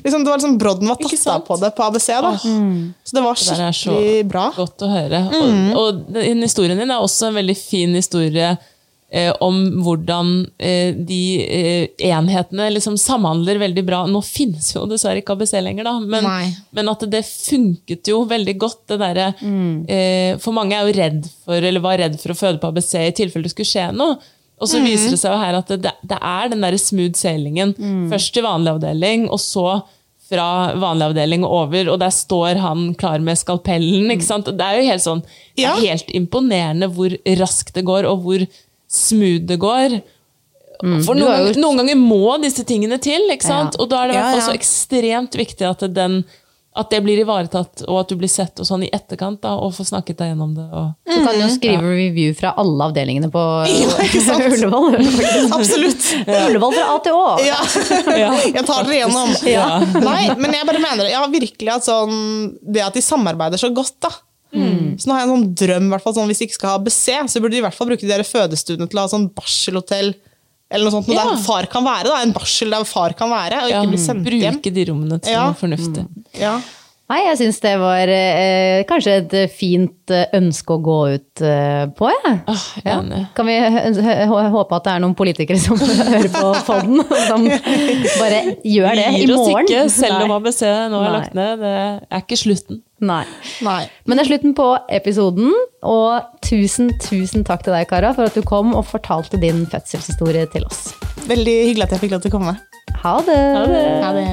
liksom, Det var liksom Brodden var tatt av på det på ABC. da. Så det var skikkelig Det er så bra. godt å høre. Mm. Og, og den historien din er også en veldig fin historie eh, om hvordan eh, de eh, enhetene liksom samhandler veldig bra. Nå finnes jo dessverre ikke ABC lenger, da, men, men at det funket jo veldig godt. det der, Mm. eh, For mange er jo redd for, eller var redd for å føde på ABC i tilfelle det skulle skje noe. Og Mm. så viser det seg jo her at det, det er den der smooth sailingen. Mm. Først til vanlig avdeling, og så fra vanlig avdeling og over, og der står han klar med skalpellen. ikke sant? Det er jo helt sånn, det er helt imponerende hvor raskt det går, og hvor smooth det går. For noen, jo- noen ganger må disse tingene til, ikke sant? Ja. og da er det Ja, ja. så ekstremt viktig at, den, at det blir ivaretatt, og at du blir sett og sånn i etterkant, da, og får snakket deg gjennom det. Og, Du kan jo skrive review fra alle avdelingene på Ja. Ullevål. Absolutt. Ullevål fra A til Å. Ja. Jeg tar dere gjennom. Ja. Nei, men jeg bare mener ja, virkelig at sånn, det at de samarbeider så godt, da. Så nå har jeg en sånn drøm, hvert fall, sånn, hvis de ikke skal ha BC, så burde de i hvert fall bruke de fødestuene til å ha sånn barselhotell. Eller noe sånt, noe Ja. der far kan være. Da. En barsel der far kan være, og ja, ikke bli sendt hjem. bruke de rommene til Ja. noe fornuftig. Ja. Nei, jeg syns det var eh, kanskje et fint eh, ønske å gå ut eh, på, jeg. Oh, Ja. Kan vi håpe at det er noen politikere som hører på fonden, som bare gjør det i morgen? Gir oss ikke, selv om ABC nå er lagt ned. Det er ikke slutten. Nei. Nei. Men det er slutten på episoden, og tusen, tusen takk til deg, Kara, for at du kom og fortalte din fødselshistorie til oss. Veldig hyggelig at jeg fikk lov til å komme. Ha det! Ha det.